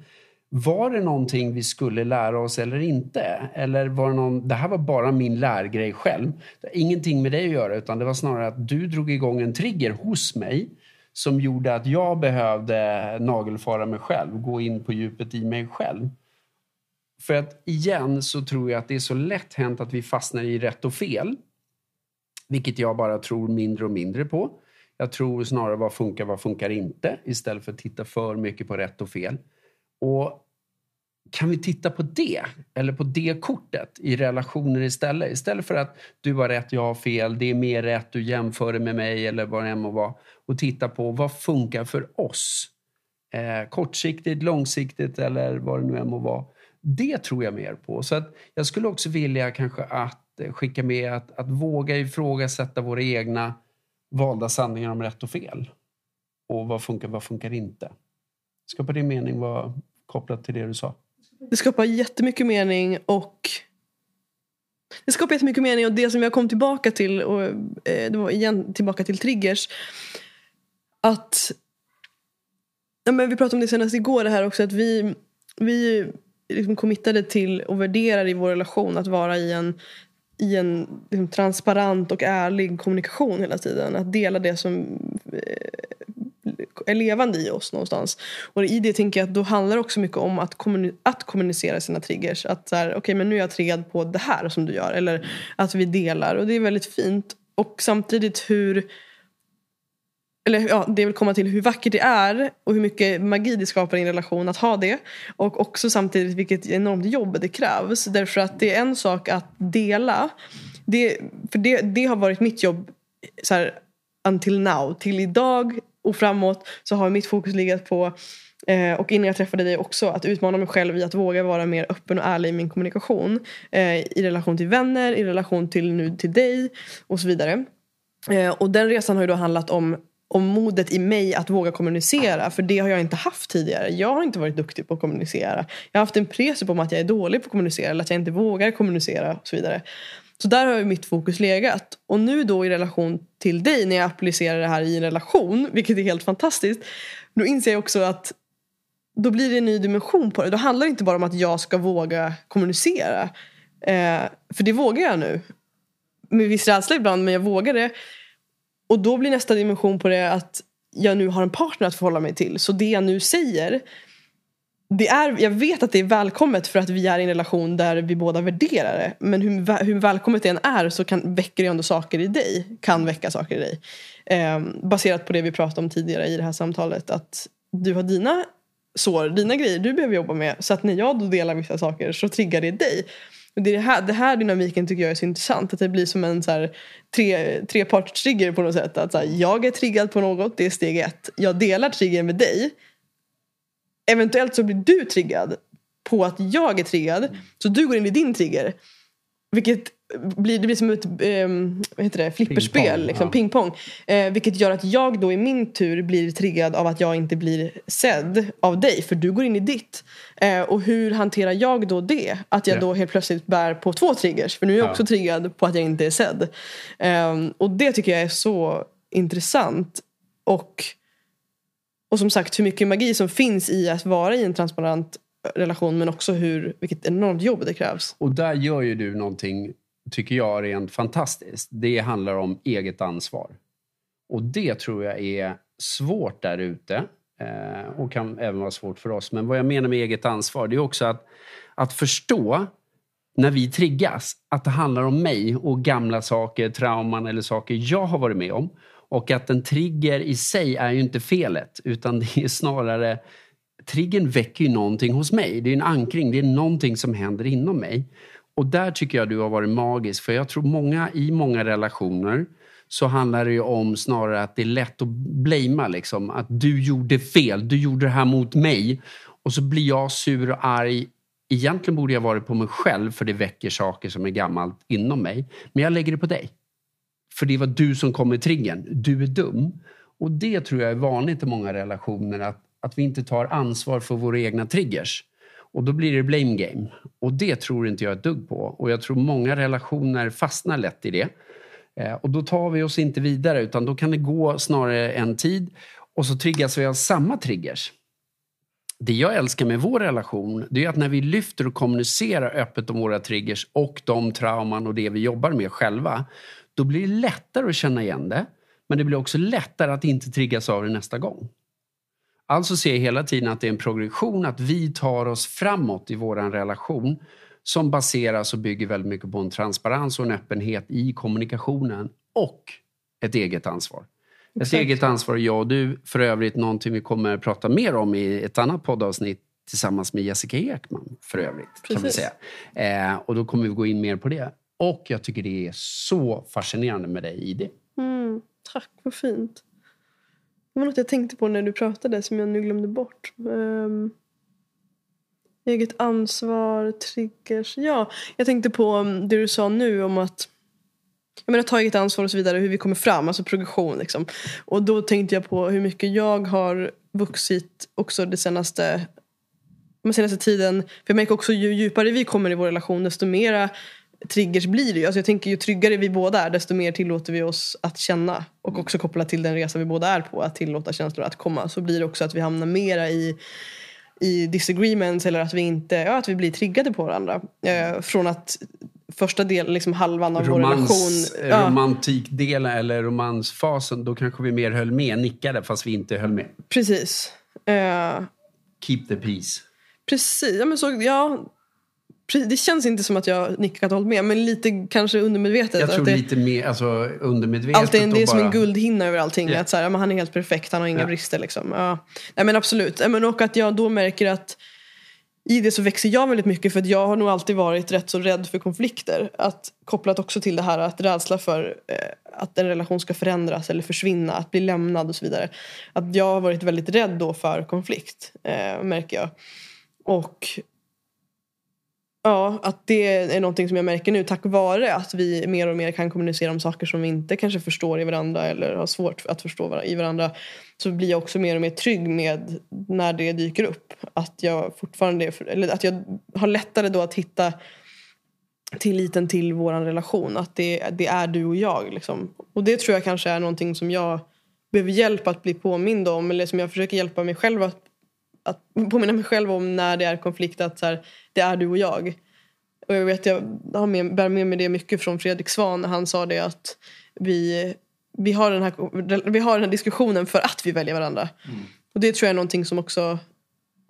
Var det någonting vi skulle lära oss eller inte? Eller var det någon, det här var bara min lärgrej själv. Det har ingenting med dig att göra utan det var snarare att du drog igång en trigger hos mig som gjorde att jag behövde nagelfara mig själv, gå in på djupet i mig själv. För att igen så tror jag att det är så lätt hänt att vi fastnar i rätt och fel. Vilket jag bara tror mindre och mindre på. Jag tror snarare vad funkar, vad funkar inte istället för att titta för mycket på rätt och fel. Och kan vi titta på det? Eller på det kortet i relationer istället? Istället för att du har rätt, jag har fel, det är mer rätt, du jämför det med mig eller vad det än må vara. Och titta på vad funkar för oss? Eh, kortsiktigt, långsiktigt eller vad det nu än må vara. Det tror jag mer på. Så att jag skulle också vilja kanske att Eh, skicka med att, att våga ifrågasätta våra egna valda sanningar om rätt och fel. Och vad funkar, vad funkar inte? Skapar din mening vara kopplat till det du sa? Det skapar jättemycket mening och det skapar jättemycket mening och det som jag kom tillbaka till och eh, det var igen tillbaka till triggers. Att ja, men vi pratade om det senast igår det här också att vi, vi liksom committade till och värderar i vår relation att vara i en, i en liksom, transparent och ärlig kommunikation hela tiden. Att dela det som eh, är levande i oss någonstans. Och i det tänker jag att då handlar det också mycket om att, kommuni att kommunicera sina triggers. Att så här, okej okay, men nu är jag triggad på det här som du gör. Eller att vi delar. Och det är väldigt fint. Och samtidigt hur eller ja, det vill komma till hur vackert det är och hur mycket magi det skapar i en relation att ha det. Och också samtidigt vilket enormt jobb det krävs. Därför att det är en sak att dela. Det, för det, det har varit mitt jobb så här, until now. Till idag och framåt så har mitt fokus legat på eh, och innan jag träffade dig också att utmana mig själv i att våga vara mer öppen och ärlig i min kommunikation. Eh, I relation till vänner, i relation till nu till dig och så vidare. Eh, och den resan har ju då handlat om och modet i mig att våga kommunicera. För det har jag inte haft tidigare. Jag har inte varit duktig på att kommunicera. Jag har haft en press på att jag är dålig på att kommunicera eller att jag inte vågar kommunicera och så vidare. Så där har mitt fokus legat. Och nu då i relation till dig när jag applicerar det här i en relation, vilket är helt fantastiskt. Då inser jag också att då blir det en ny dimension på det. Då handlar det inte bara om att jag ska våga kommunicera. Eh, för det vågar jag nu. Med viss rädsla ibland, men jag vågar det. Och då blir nästa dimension på det att jag nu har en partner att förhålla mig till. Så det jag nu säger det är, jag vet att det är välkommet för att vi är i en relation där vi båda värderar det. Men hur, hur välkommet det än är så kan, väcker det ändå saker i dig. Kan väcka saker i dig. Eh, baserat på det vi pratade om tidigare i det här samtalet. Att du har dina sår, dina grejer du behöver jobba med. Så att när jag då delar vissa saker så triggar det dig. Och det, är det, här, det här dynamiken tycker jag är så intressant. Att det blir som en så här, tre, trepartstrigger på något sätt. Att så här, jag är triggad på något, det är steg ett. Jag delar triggern med dig eventuellt så blir du triggad på att jag är triggad. Så du går in i din trigger. Vilket blir, det blir som ett eh, heter det, flipperspel, pingpong, liksom, ja. pingpong. Eh, vilket gör att jag då i min tur blir triggad av att jag inte blir sedd av dig. För du går in i ditt. Eh, och hur hanterar jag då det? Att jag ja. då helt plötsligt bär på två triggers. För nu är jag ja. också triggad på att jag inte är sedd. Ehm, och det tycker jag är så intressant. Och och som sagt hur mycket magi som finns i att vara i en transparent relation men också hur, vilket enormt jobb det krävs. Och där gör ju du någonting, tycker jag, rent fantastiskt. Det handlar om eget ansvar. Och det tror jag är svårt där ute eh, och kan även vara svårt för oss. Men vad jag menar med eget ansvar det är också att, att förstå när vi triggas att det handlar om mig och gamla saker, trauman eller saker jag har varit med om och att en trigger i sig är ju inte felet utan det är snarare Triggern väcker ju någonting hos mig. Det är en ankring, det är någonting som händer inom mig. Och där tycker jag du har varit magisk för jag tror många i många relationer så handlar det ju om snarare att det är lätt att blamea liksom. Att du gjorde fel, du gjorde det här mot mig. Och så blir jag sur och arg. Egentligen borde jag varit på mig själv för det väcker saker som är gammalt inom mig. Men jag lägger det på dig. För det var du som kom med triggern. Du är dum. Och det tror jag är vanligt i många relationer att, att vi inte tar ansvar för våra egna triggers. Och då blir det blame game. Och det tror inte jag ett dugg på. Och jag tror många relationer fastnar lätt i det. Eh, och då tar vi oss inte vidare utan då kan det gå snarare en tid och så triggas vi av samma triggers. Det jag älskar med vår relation det är att när vi lyfter och kommunicerar öppet om våra triggers och de trauman och det vi jobbar med själva då blir det lättare att känna igen det. Men det blir också lättare att inte triggas av det nästa gång. Alltså ser jag hela tiden att det är en progression, att vi tar oss framåt i vår relation som baseras och bygger väldigt mycket på en transparens och en öppenhet i kommunikationen och ett eget ansvar. Exakt. Ett eget ansvar, jag och du. För övrigt någonting vi kommer att prata mer om i ett annat poddavsnitt tillsammans med Jessica Ekman för övrigt. Kan vi säga. Eh, och då kommer vi gå in mer på det. Och jag tycker det är så fascinerande med dig i det. Mm, tack, vad fint. Det var något jag tänkte på när du pratade som jag nu glömde bort. Um, eget ansvar, triggers. Ja, jag tänkte på mm, det du sa nu om att jag menar, ta eget ansvar och så vidare, hur vi kommer fram, alltså progression. Liksom. Och då tänkte jag på hur mycket jag har vuxit också det senaste, den senaste tiden. För jag märker också ju djupare vi kommer i vår relation desto mera triggers blir det ju. Alltså jag tänker ju tryggare vi båda är desto mer tillåter vi oss att känna. Och också kopplat till den resa vi båda är på, att tillåta känslor att komma. Så blir det också att vi hamnar mera i i disagreements eller att vi inte, ja, att vi blir triggade på varandra. Eh, från att första delen, liksom halvan av vår Romans, relation. Ja, Romantikdelen eller romansfasen, då kanske vi mer höll med, nickade fast vi inte höll med. precis. Eh, Keep the peace. precis. Ja, men så, ja, det känns inte som att jag nickat hållit med, men lite kanske undermedvetet. Jag att tror det, lite mer alltså, undermedvetet. Allt är, det är och som en bara- guldhinna över allting. Ja. Att så här, han är helt perfekt, han har inga Ja. brister. Liksom. Ja. Nej, men absolut. Men och att jag då märker att i det så växer jag väldigt mycket för att jag har nog alltid varit rätt så rädd för konflikter. Att, kopplat också till det här att rädsla för eh, att en relation ska förändras eller försvinna, att bli lämnad och så vidare. Att jag har varit väldigt rädd då för konflikt, eh, märker jag. Och Ja, att det är någonting som jag märker nu tack vare att vi mer och mer kan kommunicera om saker som vi inte kanske förstår i varandra eller har svårt att förstå i varandra. Så blir jag också mer och mer trygg med när det dyker upp. Att jag fortfarande är, eller att jag har lättare då att hitta tilliten till vår relation. Att det, det är du och jag. Liksom. Och det tror jag kanske är någonting som jag behöver hjälp att bli påmind om. Eller som jag försöker hjälpa mig själv att, att påminna mig själv om när det är konflikt. Att så här, det är du och jag. Och jag vet, jag har med, bär med mig det mycket från Fredrik Svan när han sa det att vi, vi, har den här, vi har den här diskussionen för att vi väljer varandra. Och det tror jag är någonting som också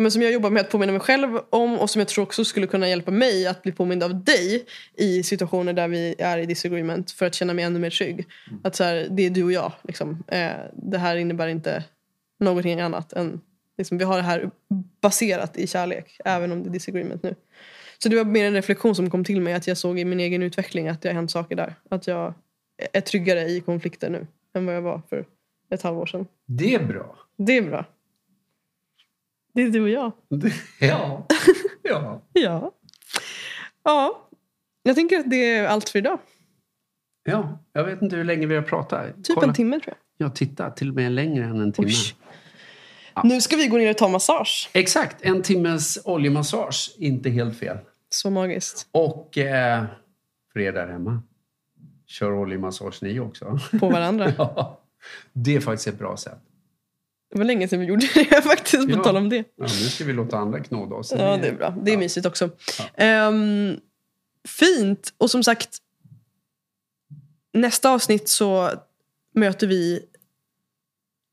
men som jag jobbar med att påminna mig själv om och som jag tror också skulle kunna hjälpa mig att bli påmind av dig i situationer där vi är i disagreement för att känna mig ännu mer trygg. Att så här, det är du och jag. Liksom. Eh, det här innebär inte någonting annat än liksom, vi har det här baserat i kärlek även om det är disagreement nu. Så det var mer en reflektion som kom till mig att jag såg i min egen utveckling att det har hänt saker där. Att jag är tryggare i konflikter nu än vad jag var för ett halvår sedan. Det är bra. Det är bra. Det är du och jag. Ja. ja. Ja. Ja. Jag tänker att det är allt för idag. Ja, jag vet inte hur länge vi har pratat. Typ en timme tror jag. Jag tittar till och med längre än en timme. Oj. Nu ska vi gå ner och ta massage. Exakt, en timmes oljemassage. Inte helt fel. Så magiskt. Och eh, för er där hemma, kör oljemassage ni också. På varandra. Ja, det är faktiskt ett bra sätt. Det var länge sedan vi gjorde det faktiskt, på Ja. tal om det. Ja, nu ska vi låta andra knåda oss. Ja, det är bra. Det är Ja. mysigt också. Ehm, fint. Och som sagt, nästa avsnitt så möter vi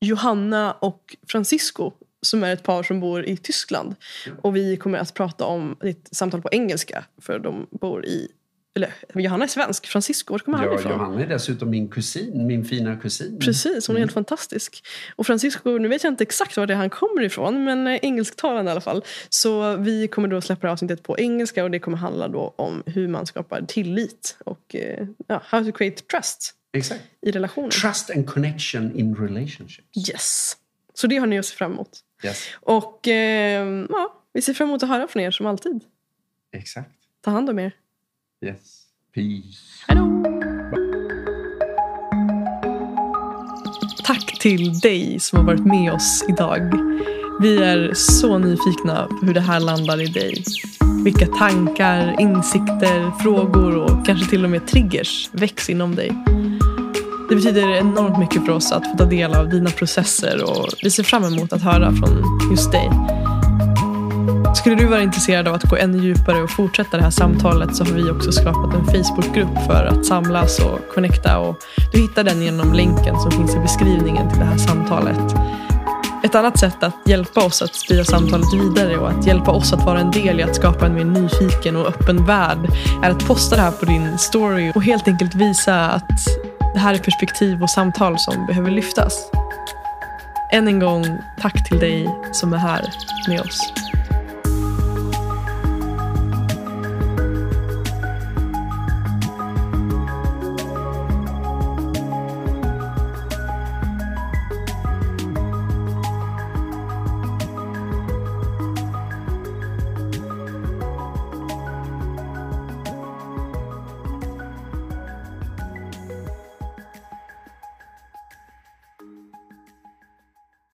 Johanna och Francisco som är ett par som bor i Tyskland. Och vi kommer att prata om ett samtal på engelska för de bor i eller Johanna är svensk, Francisco, var kommer han Ja, ifrån? Johanna är dessutom min kusin, min fina kusin. Precis, hon är helt fantastisk. Och Francisco, nu vet jag inte exakt var det han kommer ifrån, men eh, engelsktalande i alla fall. Så vi kommer då släppa avsnittet på engelska och det kommer handla då om hur man skapar tillit och eh, ja, how to create trust Exakt. i relationer. Trust and connection in relationships. Yes. Så det har ni att se fram emot. Yes. Och eh, ja, vi ser fram emot att höra från er som alltid. Exakt. Ta hand om er. Yes. Peace. Hej då! Tack till dig som har varit med oss idag. Vi är så nyfikna på hur det här landar i dig. Vilka tankar, insikter, frågor och kanske till och med triggers väcks inom dig. Det betyder enormt mycket för oss att få ta del av dina processer och vi ser fram emot att höra från just dig. Skulle du vara intresserad av att gå ännu djupare och fortsätta det här samtalet så har vi också skapat en Facebookgrupp för att samlas och connecta. Och du hittar den genom länken som finns i beskrivningen till det här samtalet. Ett annat sätt att hjälpa oss att sprida samtalet vidare och att hjälpa oss att vara en del i att skapa en mer nyfiken och öppen värld är att posta det här på din story och helt enkelt visa att det här är perspektiv och samtal som behöver lyftas. Än en gång, tack till dig som är här med oss.